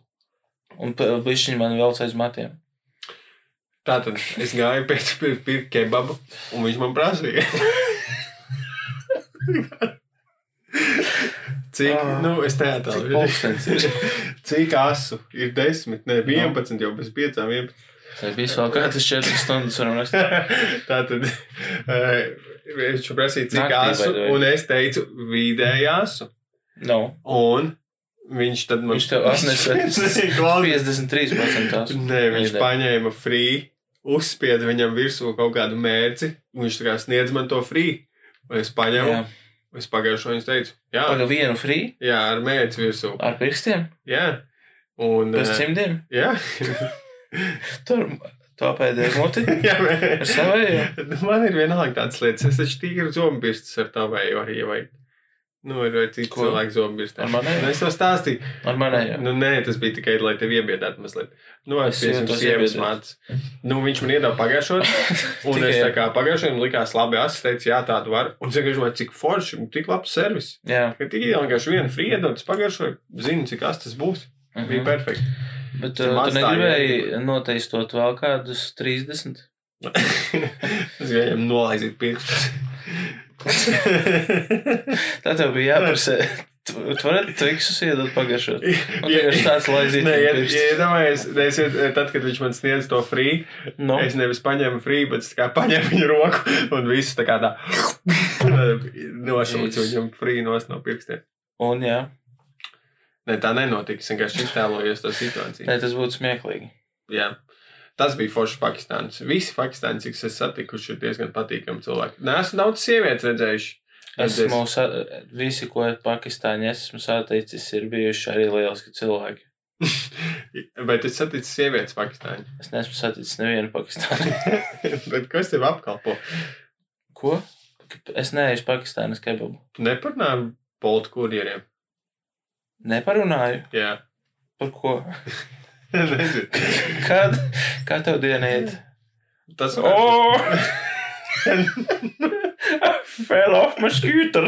Un viņš man velc aiz matiem. Tātad es gāju pēc kebabu, un viņš man prasīja. Cik, Ah, nu, es neatālu. pulkstenis ir? Cik asu? Ir desmit, ne, 11 jau bez piecām, 11. Tas viss vēl kādas četras stundas varam rast. Tātad eh, viņš prasīja, cik Naktī, asu, un es teicu, vidēji asu. No. Un viņš tad man Viņš tev atnesa Klausies. 53% tās. Nē, viņš paņēma free, uzspieda viņam virsū kaut kādu mērci, un viņš tā kā sniedz man to free. Un es paņēmu, Jā. es pagājušo viņu teicu, jā, Paga vienu free jā, ar mērci virsū. ar pirkstiem, Jā, un. bez eh, cimdiem. Jā, Tur to pēdējo muti. jā Ar savējo. man ir vienalga tādas lietas. Es taču tīri zombirstus ar tavēju arī, ja vajag. Nu, ir vai cits cilvēks zombirstā. Ar manējo? Nu, es to stāstīju. Ar manējo. Nu, nē, tas bija tikai, lai tevi iebiedētu mazliet. Nu, Es es esmu sievas mācis. Nu, viņš man iedeva pagājušo. Un es tā kā pagājušajam likās labi, es teicu, jā, tādu var. Un domāju, cik forši, tik labs servis. Jā. Ka tik vienkārši viena frieda, un tas pagājušo zinu, cik as tas būs. Bija Mhm. perfekti. Bet Tu uh, tu negribēji noteistot vēl kādus 30? es viņam nolaizīt pirkstus. Tā tev bija jāprasa tu varētu triksus iedot pagaršot. Un Ja- vienkārši tāds Nē, laizīts. ja, ja iedomājies, es, tad, kad viņš man sniedz to free, Nu, es nevis paņēmu free, bet es kā paņēmu viņu roku un visu tā kā tā Jēzus. viņam free nos no pirkstiem. un jā, Nē, tā nenotika. Es vienkārši iztēlojos to situāciju. Nē, tas būtu smieklīgi. Jā. Tas bija foršs Pakistāns. Visi Pakistāni, cik es satikuši, ir diezgan patīkami cilvēki. Nē, esmu daudz sievietes redzējuši. Esmu, sa- visi, ko Pakistāņi esmu saticis, ir bijuši arī lieliski cilvēki. Bet es satiku sievietes Pakistāņu. Es neesmu saticis nevienu Pakistāni. Bet kas tev apkalpo? Ko? Es neesmu Pakistānas kebabu. Tu neparunāji poltu kurjeriem. Neparunāju. Jā. Par ko? Nezinu. Kad? Kā tev diena iet? Tas Oh! Fell off my scooter.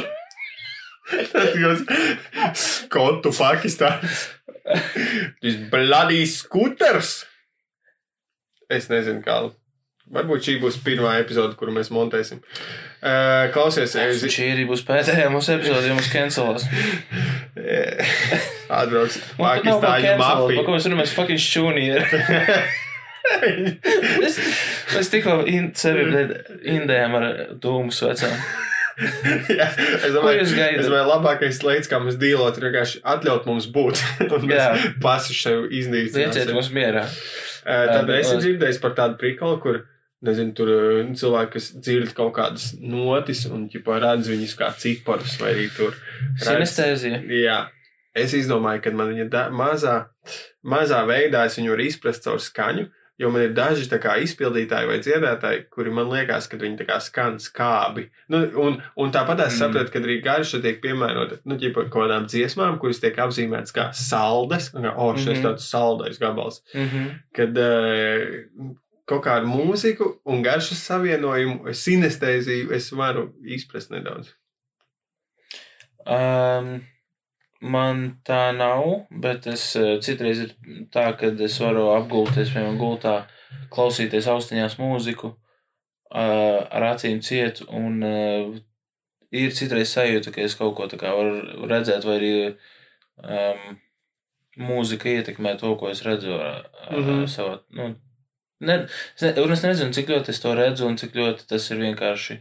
Tas goes Skotu Pakistāns. These bloody scooters. Es nezinu, kā. Varbūt šī būs pirmā epizode, kuru mēs montēsim. Uh, klausies, es Šī arī būs pēdējā mūsu epizode, jo mums atbrauc pat nav ko Pakistāņu mafija. ko mēs runājam? Mēs fucking šūni ir. Mēs, mēs tikko in, sevi indējām ar dūmu vecām. Jā, es domāju, gaidat? es domāju, labākais veids, kā mums dīlot, ir vienkārši atļaut mums būt. Mēs paši sev Lieciet iznīcināsim. mums mierā. Uh, Tad bet es es- dzirdēju par tādu prikolu, kur, nezinu, tur uh, cilvēki, kas dzird kaut kādas notis un, ķipā, redz viņus kā ciparus vai arī tur. Sinestēzija. Jā. Es izdomāju, ka man viņa da- mazā, mazā veidā es viņu varu izprast caur skaņu, jo man ir daži tā kā izpildītāji vai dziedātāji, kuri man liekas, ka viņi tā kā skan skābi. Nu, un, un tāpat es Mm. saprotu, ka arī garša tiek piemērota, nu, ķipa, kaut kādām dziesmām, kuras tiek apzīmētas kā saldes, un, kā, o, šis Mhm. tāds saldais gabals Mhm. kad kaut kādu mūziku un garšas savienojumu, sinestēziju es varu izprast nedaudz. Um, man tā nav, bet es eh, citreiz ir tā, ka es varu apgulties, piemēram, gultā, klausīties austiņās mūziku, uh, ar acīm ciet, un uh, ir citreiz sajūta, ka es kaut ko tā kā varu redzēt, vai arī um, mūzika ietekmē to, ko es redzu uh, mm. -hmm. savā. Nu, ne, es, ne, un es nezinu, cik ļoti es to redzu, un cik ļoti tas ir vienkārši.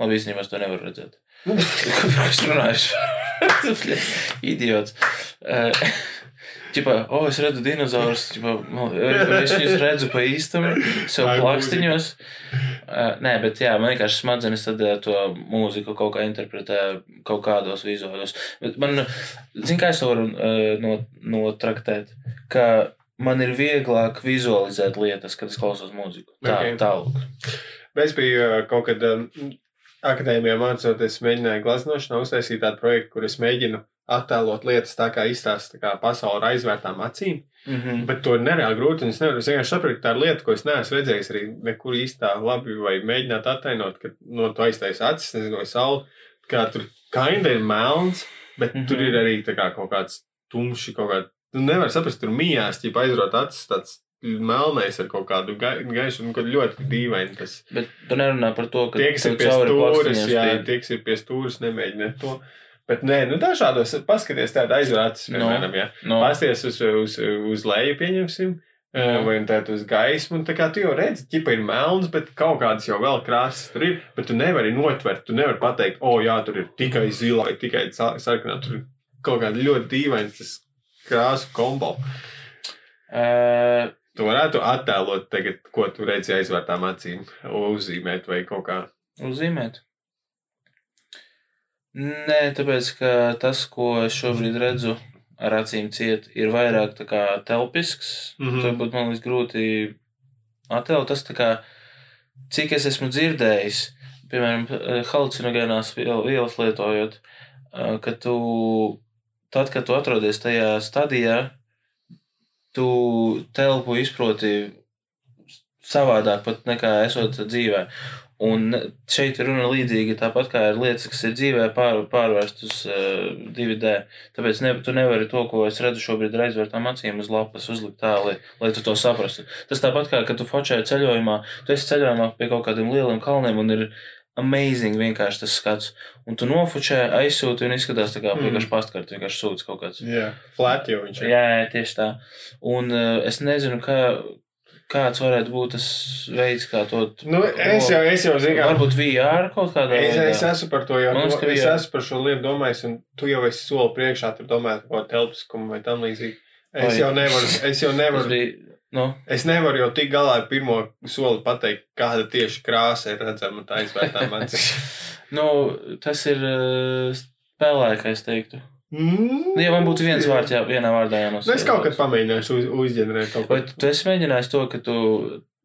Labi, īstenībā es to nevaru redzēt. Ko es runāju? Idiots. Čipa, o, es redzu dinozaurus. Čipa, nu, es viņus redzu pa īstam, sev plakstiņos. Uh, nē, bet jā, man vienkārši smadzenes tad eh, to mūziku kaut kā interpretē kaut kādos vizuālos. Bet man, zin kā es to varu uh, no, notraktēt? Ka man ir vieglāk vizualizēt lietas, kad es klausos mūziku. Tā, Ok. tālāk. Es biju uh, kaut kad um, akadēmijā mācoties, mēģināju glaznošanā uztaisīt tādu projektu, kur es mēģinu attēlot lietas tā, kā izstāsta tā kā pasauli ar aizvērtām acīm. Mm -hmm. Bet to ir nereāli grūti. Es nevaru es vienkārši saprotu, ka tā ir lieta, ko es neesmu redzējis arī nekur īstā labi, vai mēģināt attēlot, ka no to aiztaisa acis, nezinu, vai saule. Kā tur kainda ir melns, bet mm -hmm. tur ir arī kā kaut kāds tumšs, kaut kāds. Tu nevari saprast, tur mījās, ja aizrot acis tāds melnais ar kaut kādu gai, gaišu, un kaut ļoti dīvaini tas. Bet tu nerunā par to, ka Tie, kas tev ir pie plakstiņiem jā, spīd. tie, kas ir pie stūres, nemēģiniet to. Bet nē, nu dažādos, paskaties tādu aizrācis, No. piemēram, jā. No, Pasties uz, uz, uz leju, pieņemsim, Jā. vai tā uz gaismu. un Tā kā tu jau redzi, ka ir melns, bet kaut kādas jau vēl krāsas tur ir. Bet tu nevari notvert, tu nevari pateikt, o, jā, tur ir tikai zila vai tikai sa- sarkanā. Tur ir kaut kāda ļoti dīvaina tas krāsu kombo. uh, Tu varētu attēlot, tagad, ko tu redzi aizvērtām acīm, uzzīmēt vai kaut kā. uzzīmēt. Nē, tāpēc, ka tas, ko es šobrīd redzu ar acīm ciet, ir vairāk tā kā telpisks. Mm. -hmm. Tur būtu man liekas grūti attēlot. Tas tā kā, cik es esmu dzirdējis, piemēram, eh, halucinogēnās viel- vielas lietojot, eh, ka tu, tad, kad tu atrodies tajā stadijā, tu telpu izproti savādāk pat nekā esot dzīvē. Un šeit ir runa līdzīgi tāpat kā ir lietas, kas ir dzīvē pār, pārvērst uz uh, 2D. Tāpēc ne, tu nevari to, ko es redzu šobrīd ar aizvērtām acīm uz lapas uzlikt tā, lai, lai tu to saprastu. Tas tāpat kā, kad tu fočēji ceļojumā, tu esi ceļojumā pie kaut kādiem lieliem kalniem un ir amazing vienkārši tas skats. Un tu nofučē, aizsūti un izskatās tā kā Mm. vienkārši pastkarti, vienkārši sūds kaut kāds. Jā, flat jau viņš Jā, jā, tieši tā. Un uh, es nezinu, kā, kāds varētu būt tas veids, kā to. Nu, es jau, es jau zinu, kā. Varbūt VR kaut kādā Es, veidā. es esmu par to jau Man liekas, do, ka es jā. esmu par šo lietu domājis, un tu jau esi soli priekšā, tur domājot par telpiskumu vai tam līdzīgi. Es Vai- jau nevaru, es jau Tas nevaru, bija. Nu, es nevaru jau tik galā ar pirmo soli pateikt, kāda tieši krāsa ir redzama tā aizvērtā acīs. nu, tas ir uh, spēlēkais, es teiktu. Mm. Nu, ja man būtu viens vārds, jā, vienā vārdā jānosaka. Nu, es kaut kad pamēģināšu uz, uzģenerēt kaut ko. Vai tu esi mēģinājis to, ka tu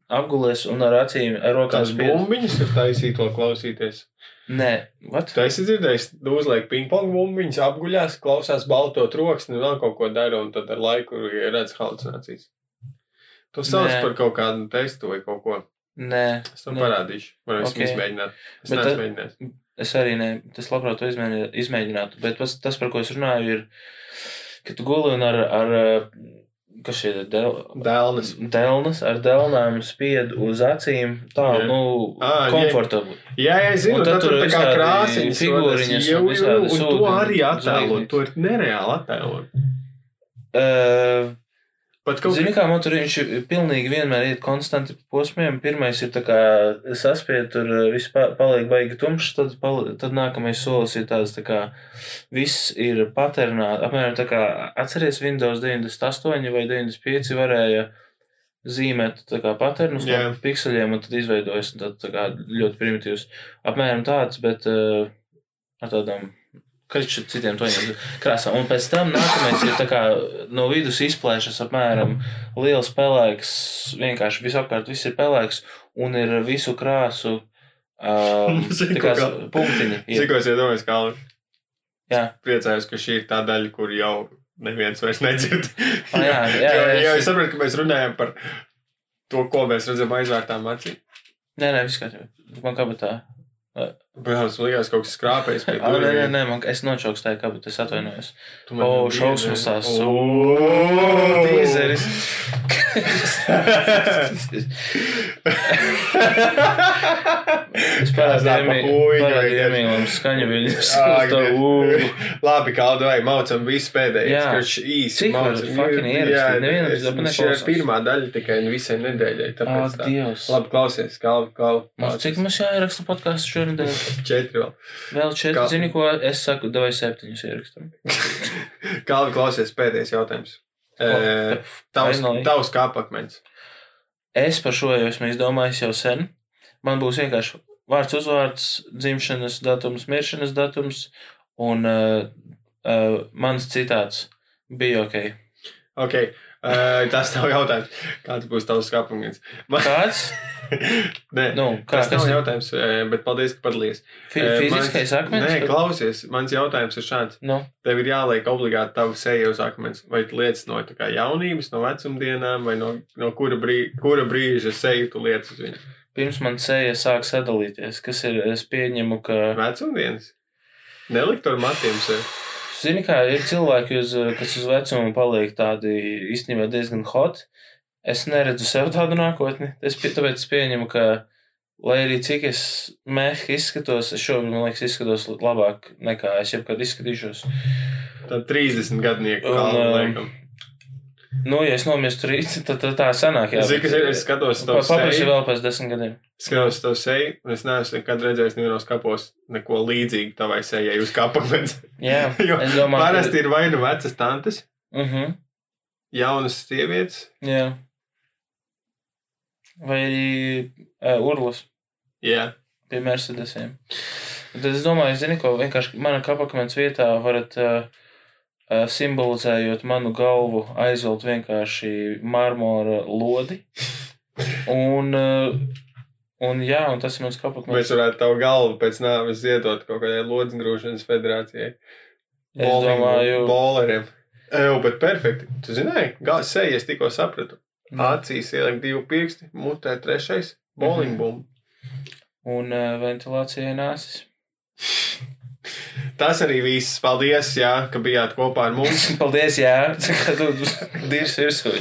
apgulies un ar acīm, ar rokām Tās bumbiņas tur taisīt to klausīties. Nē, what? Tu esi dzirdējis, tu uzliek pingpong bumbiņas, apguļās, klausās balto troksni, vēl kaut ko dara, un tad ar laiku redz halucinācijas. To sauc Nē. par kaut kādu testu vai kaut ko. Nē, Es Nē. parādīšu. Ok. okay. izmēģināt. Es Bet neesmu mēģinājis. es arī ne. Tas labprāt to izmēģi- izmēģinātu. Bet tas, tas, par ko es runāju, ir, ka tu guli un ar, ar kas šie ir del, Dēlnes. delnas, ar delnām spied uz acīm. Tā, Jā. nu, jā. komfortabli. Jā, jā, es zinu, Un tad, tad tur tā kā krāsiņas figūriņas. Jau, un jau, visādi un to arī un attēlot. To ir nereāli attēlot. Uh, Pat kaut Zini, kā man tur viņš pilnīgi vienmēr iet konstanti posmiem. Pirmais ir tā kā saspiet, tur eh, viss pa- paliek baigi tumšs, tad, pali, tad nākamais solis ir tāds tā kā viss ir paternā. Apmēram tā kā atceries Windows 98 vai 95 varēja zīmēt tā kā paternus Jā. no pikseļiem un tad izveidojas tad, tā kā ļoti primitīvs. Apmēram tāds, bet uh, ar tādām kriču citiem toņiem krāsām. Un pēc tam nākamais ir tā kā no vidus izplēšas apmēram liels pelēks, vienkārši visapkārt viss ir pelēks un ir visu krāsu um, tā kā kā- punktiņi. ir. Cik es iedomājos, kā Jā, priecājos, ka šī ir tā daļa, kur jau neviens vairs nedzird. Ah, jā, jā, jo, jā, jo es- es saprotu, ka mēs runājam par to, ko mēs redzam aizvērtām acīm. nē, nē, viss kārtībā. Man kabatā. Protams, man liekas, kaut kas skrāpējis nē, nē, nē, man, es nočaukstēju kabatā, es atvainojos. O, jau šausmas tās. O, Tīzeris. Es parādīju Emīlam skaņu viņus. Labi, kādu vai maucam visu pēdējo. Jā. Kurš īsi maucam. fucking ierakstīt? Nevienam es- taču šī ir pirmā daļa tikai visai nedēļai. Tāpēc tā. Labi, klausies, kalvi. Mums, cik mums jāieraksta podkāsts šonadēļ? Četri vēl. Vēl četri. Kā- Zini, ko es saku, davai septiņus ierakstam. Kalvi, klausies, pēdējais jautājums. Eh, Tavs, Finally. tavs kāpakmens. Es par šo jau esmu izdomājis jau sen. Man būs vienkārši vārds, uzvārds, dzimšanas datums, miršanas datums un uh, uh, mans citāts bija ok. Ok, tas tev jautājums. Kāds būs tavs kāpakmens? Man... Kāds? Nē, Nu, kā tas nav ir? jautājums, bet paldies, ka padalījies. Fi fiziskais mans- akmens? Nē, klausies, mans jautājums ir šāds. Nu, Tev ir jāliek obligāti tava seja uz akmens. Vai tu lietas no kā jaunības, no vecumdienām, vai no, no kura, brī, kura brīža seju tu lietas uz viņu? pirms man seja sāk sadalīties, kas ir, es pieņemu, ka. Vecumdienas? Nelikt ar matiem sev. Zini, kā ir cilvēki, uz, kas uz vecumu paliek tādi īstenībā diezgan hot. Es neredzu sev tādu nākotni. Es pie, tāpēc es pieņemu, ka, lai arī cik es mehki izskatos, es šobrīd, man liekas, izskatos labāk nekā es jebkad izskatīšos. Tad 30 gadnieku kalnu um, liekam. Nu, ja es nomistu rīt, tad, tad tā sanāk. Jā, kas ir? Es skatos Pa- to Paprasti seju. vēl pēc desmit gadiem. Skatos to seju, un es neesmu nekad redzējis nevienos kapos neko līdzīgu tavai sejai uz kapakmens. Jā, Jo es domāju, Parasti ir vai nu vecas tantes, Uh -huh, jaunas sievietes. jā. Vai arī uh, urlas. Jā, pie Mercedesiem. Tad es domāju, zini, ko vienkārši mana kapakmens vietā varat uh, simbolizējot manu galvu, aizvelt vienkārši marmora lodi. Un, un jā, un tas ir mans mēs kapakmens. varētu tavu galvu pēc nāves ziedot kaut kādai lodziņgrūšanas federācijai. Es Bowlingu domāju- Bowleriem. Eju, bet perfekti. Tu zināji, gāzes seja, es tikko sapratu. Mm. Acīs ielikt divi pirksti, mutē trešais, bowling Mhm. bumbu. Un uh, ventilācijai nāsis. tas arī viss. Paldies, jā, ka bijāt kopā ar mums. Paldies, jā, dirs virsū.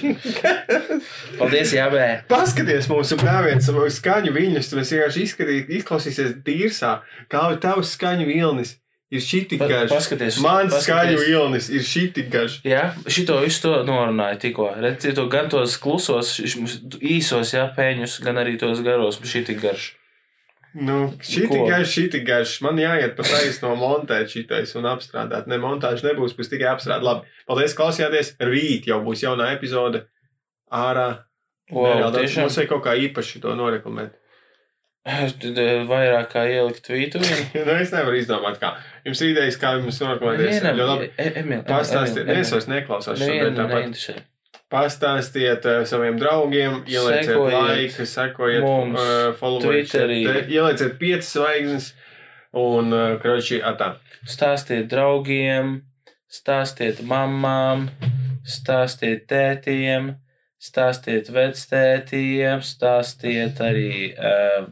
Paldies, jā, bē. Paskaties mūsu brāviens, skaņu viļņus, tu esi vienkārši izklausīsies dīrsā, kā tavs skaņu vilnis. Ir šī tik garš. paskaties, paskaties. skaņu vilnis ir šī tik garš. Jā, šito visu to norunāju tikko. Redziet, to gan tos klusos, īsos, jā, pēņus, gan arī tos garos, šī tik garš. Nu, šī tik garš, šī tik garš. Man jāiet pa taisno montēt šitais un apstrādāt. Ne, montāža nebūs, būs tikai apstrādāt. Labi, paldies, klausījāties. Rīt jau būs jauna epizode. Ārā. Wow, tiešām. Mums vajag kaut kā īpaši to noreklamēt. Vairāk kā ielikt tvītu. nu, es nevaru izdomāt, kā. Jums ir idejas, kā jums Emil, Pastāstiet, es vairs neklausās šodien tāpat. Pastāstiet uh, saviem draugiem, ielieciet laiku, sekojiet, mums uh, Twitterī. te- ielieciet piecas zvaigznes un, uh, kroči, atā. Stāstiet draugiem, stāstiet mamām, stāstiet tētiem, stāstiet vectētiem, stāstiet arī uh,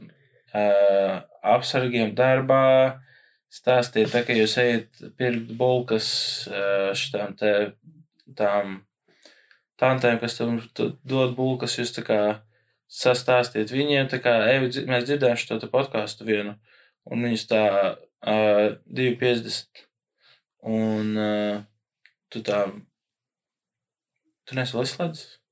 uh, apsargiem darbā, stāstiet, tā, ka jūs ejat pirkt bulkas šitām te tām tantēm, kas tam dod bulkas, jūs tā kā sastāstiet viņiem, tā kā dzi- mēs dzirdējām šo podkāstu vienu, un viņus tā uh, 2,50 un uh, tu tā, tu nesi vēl izslēdzis?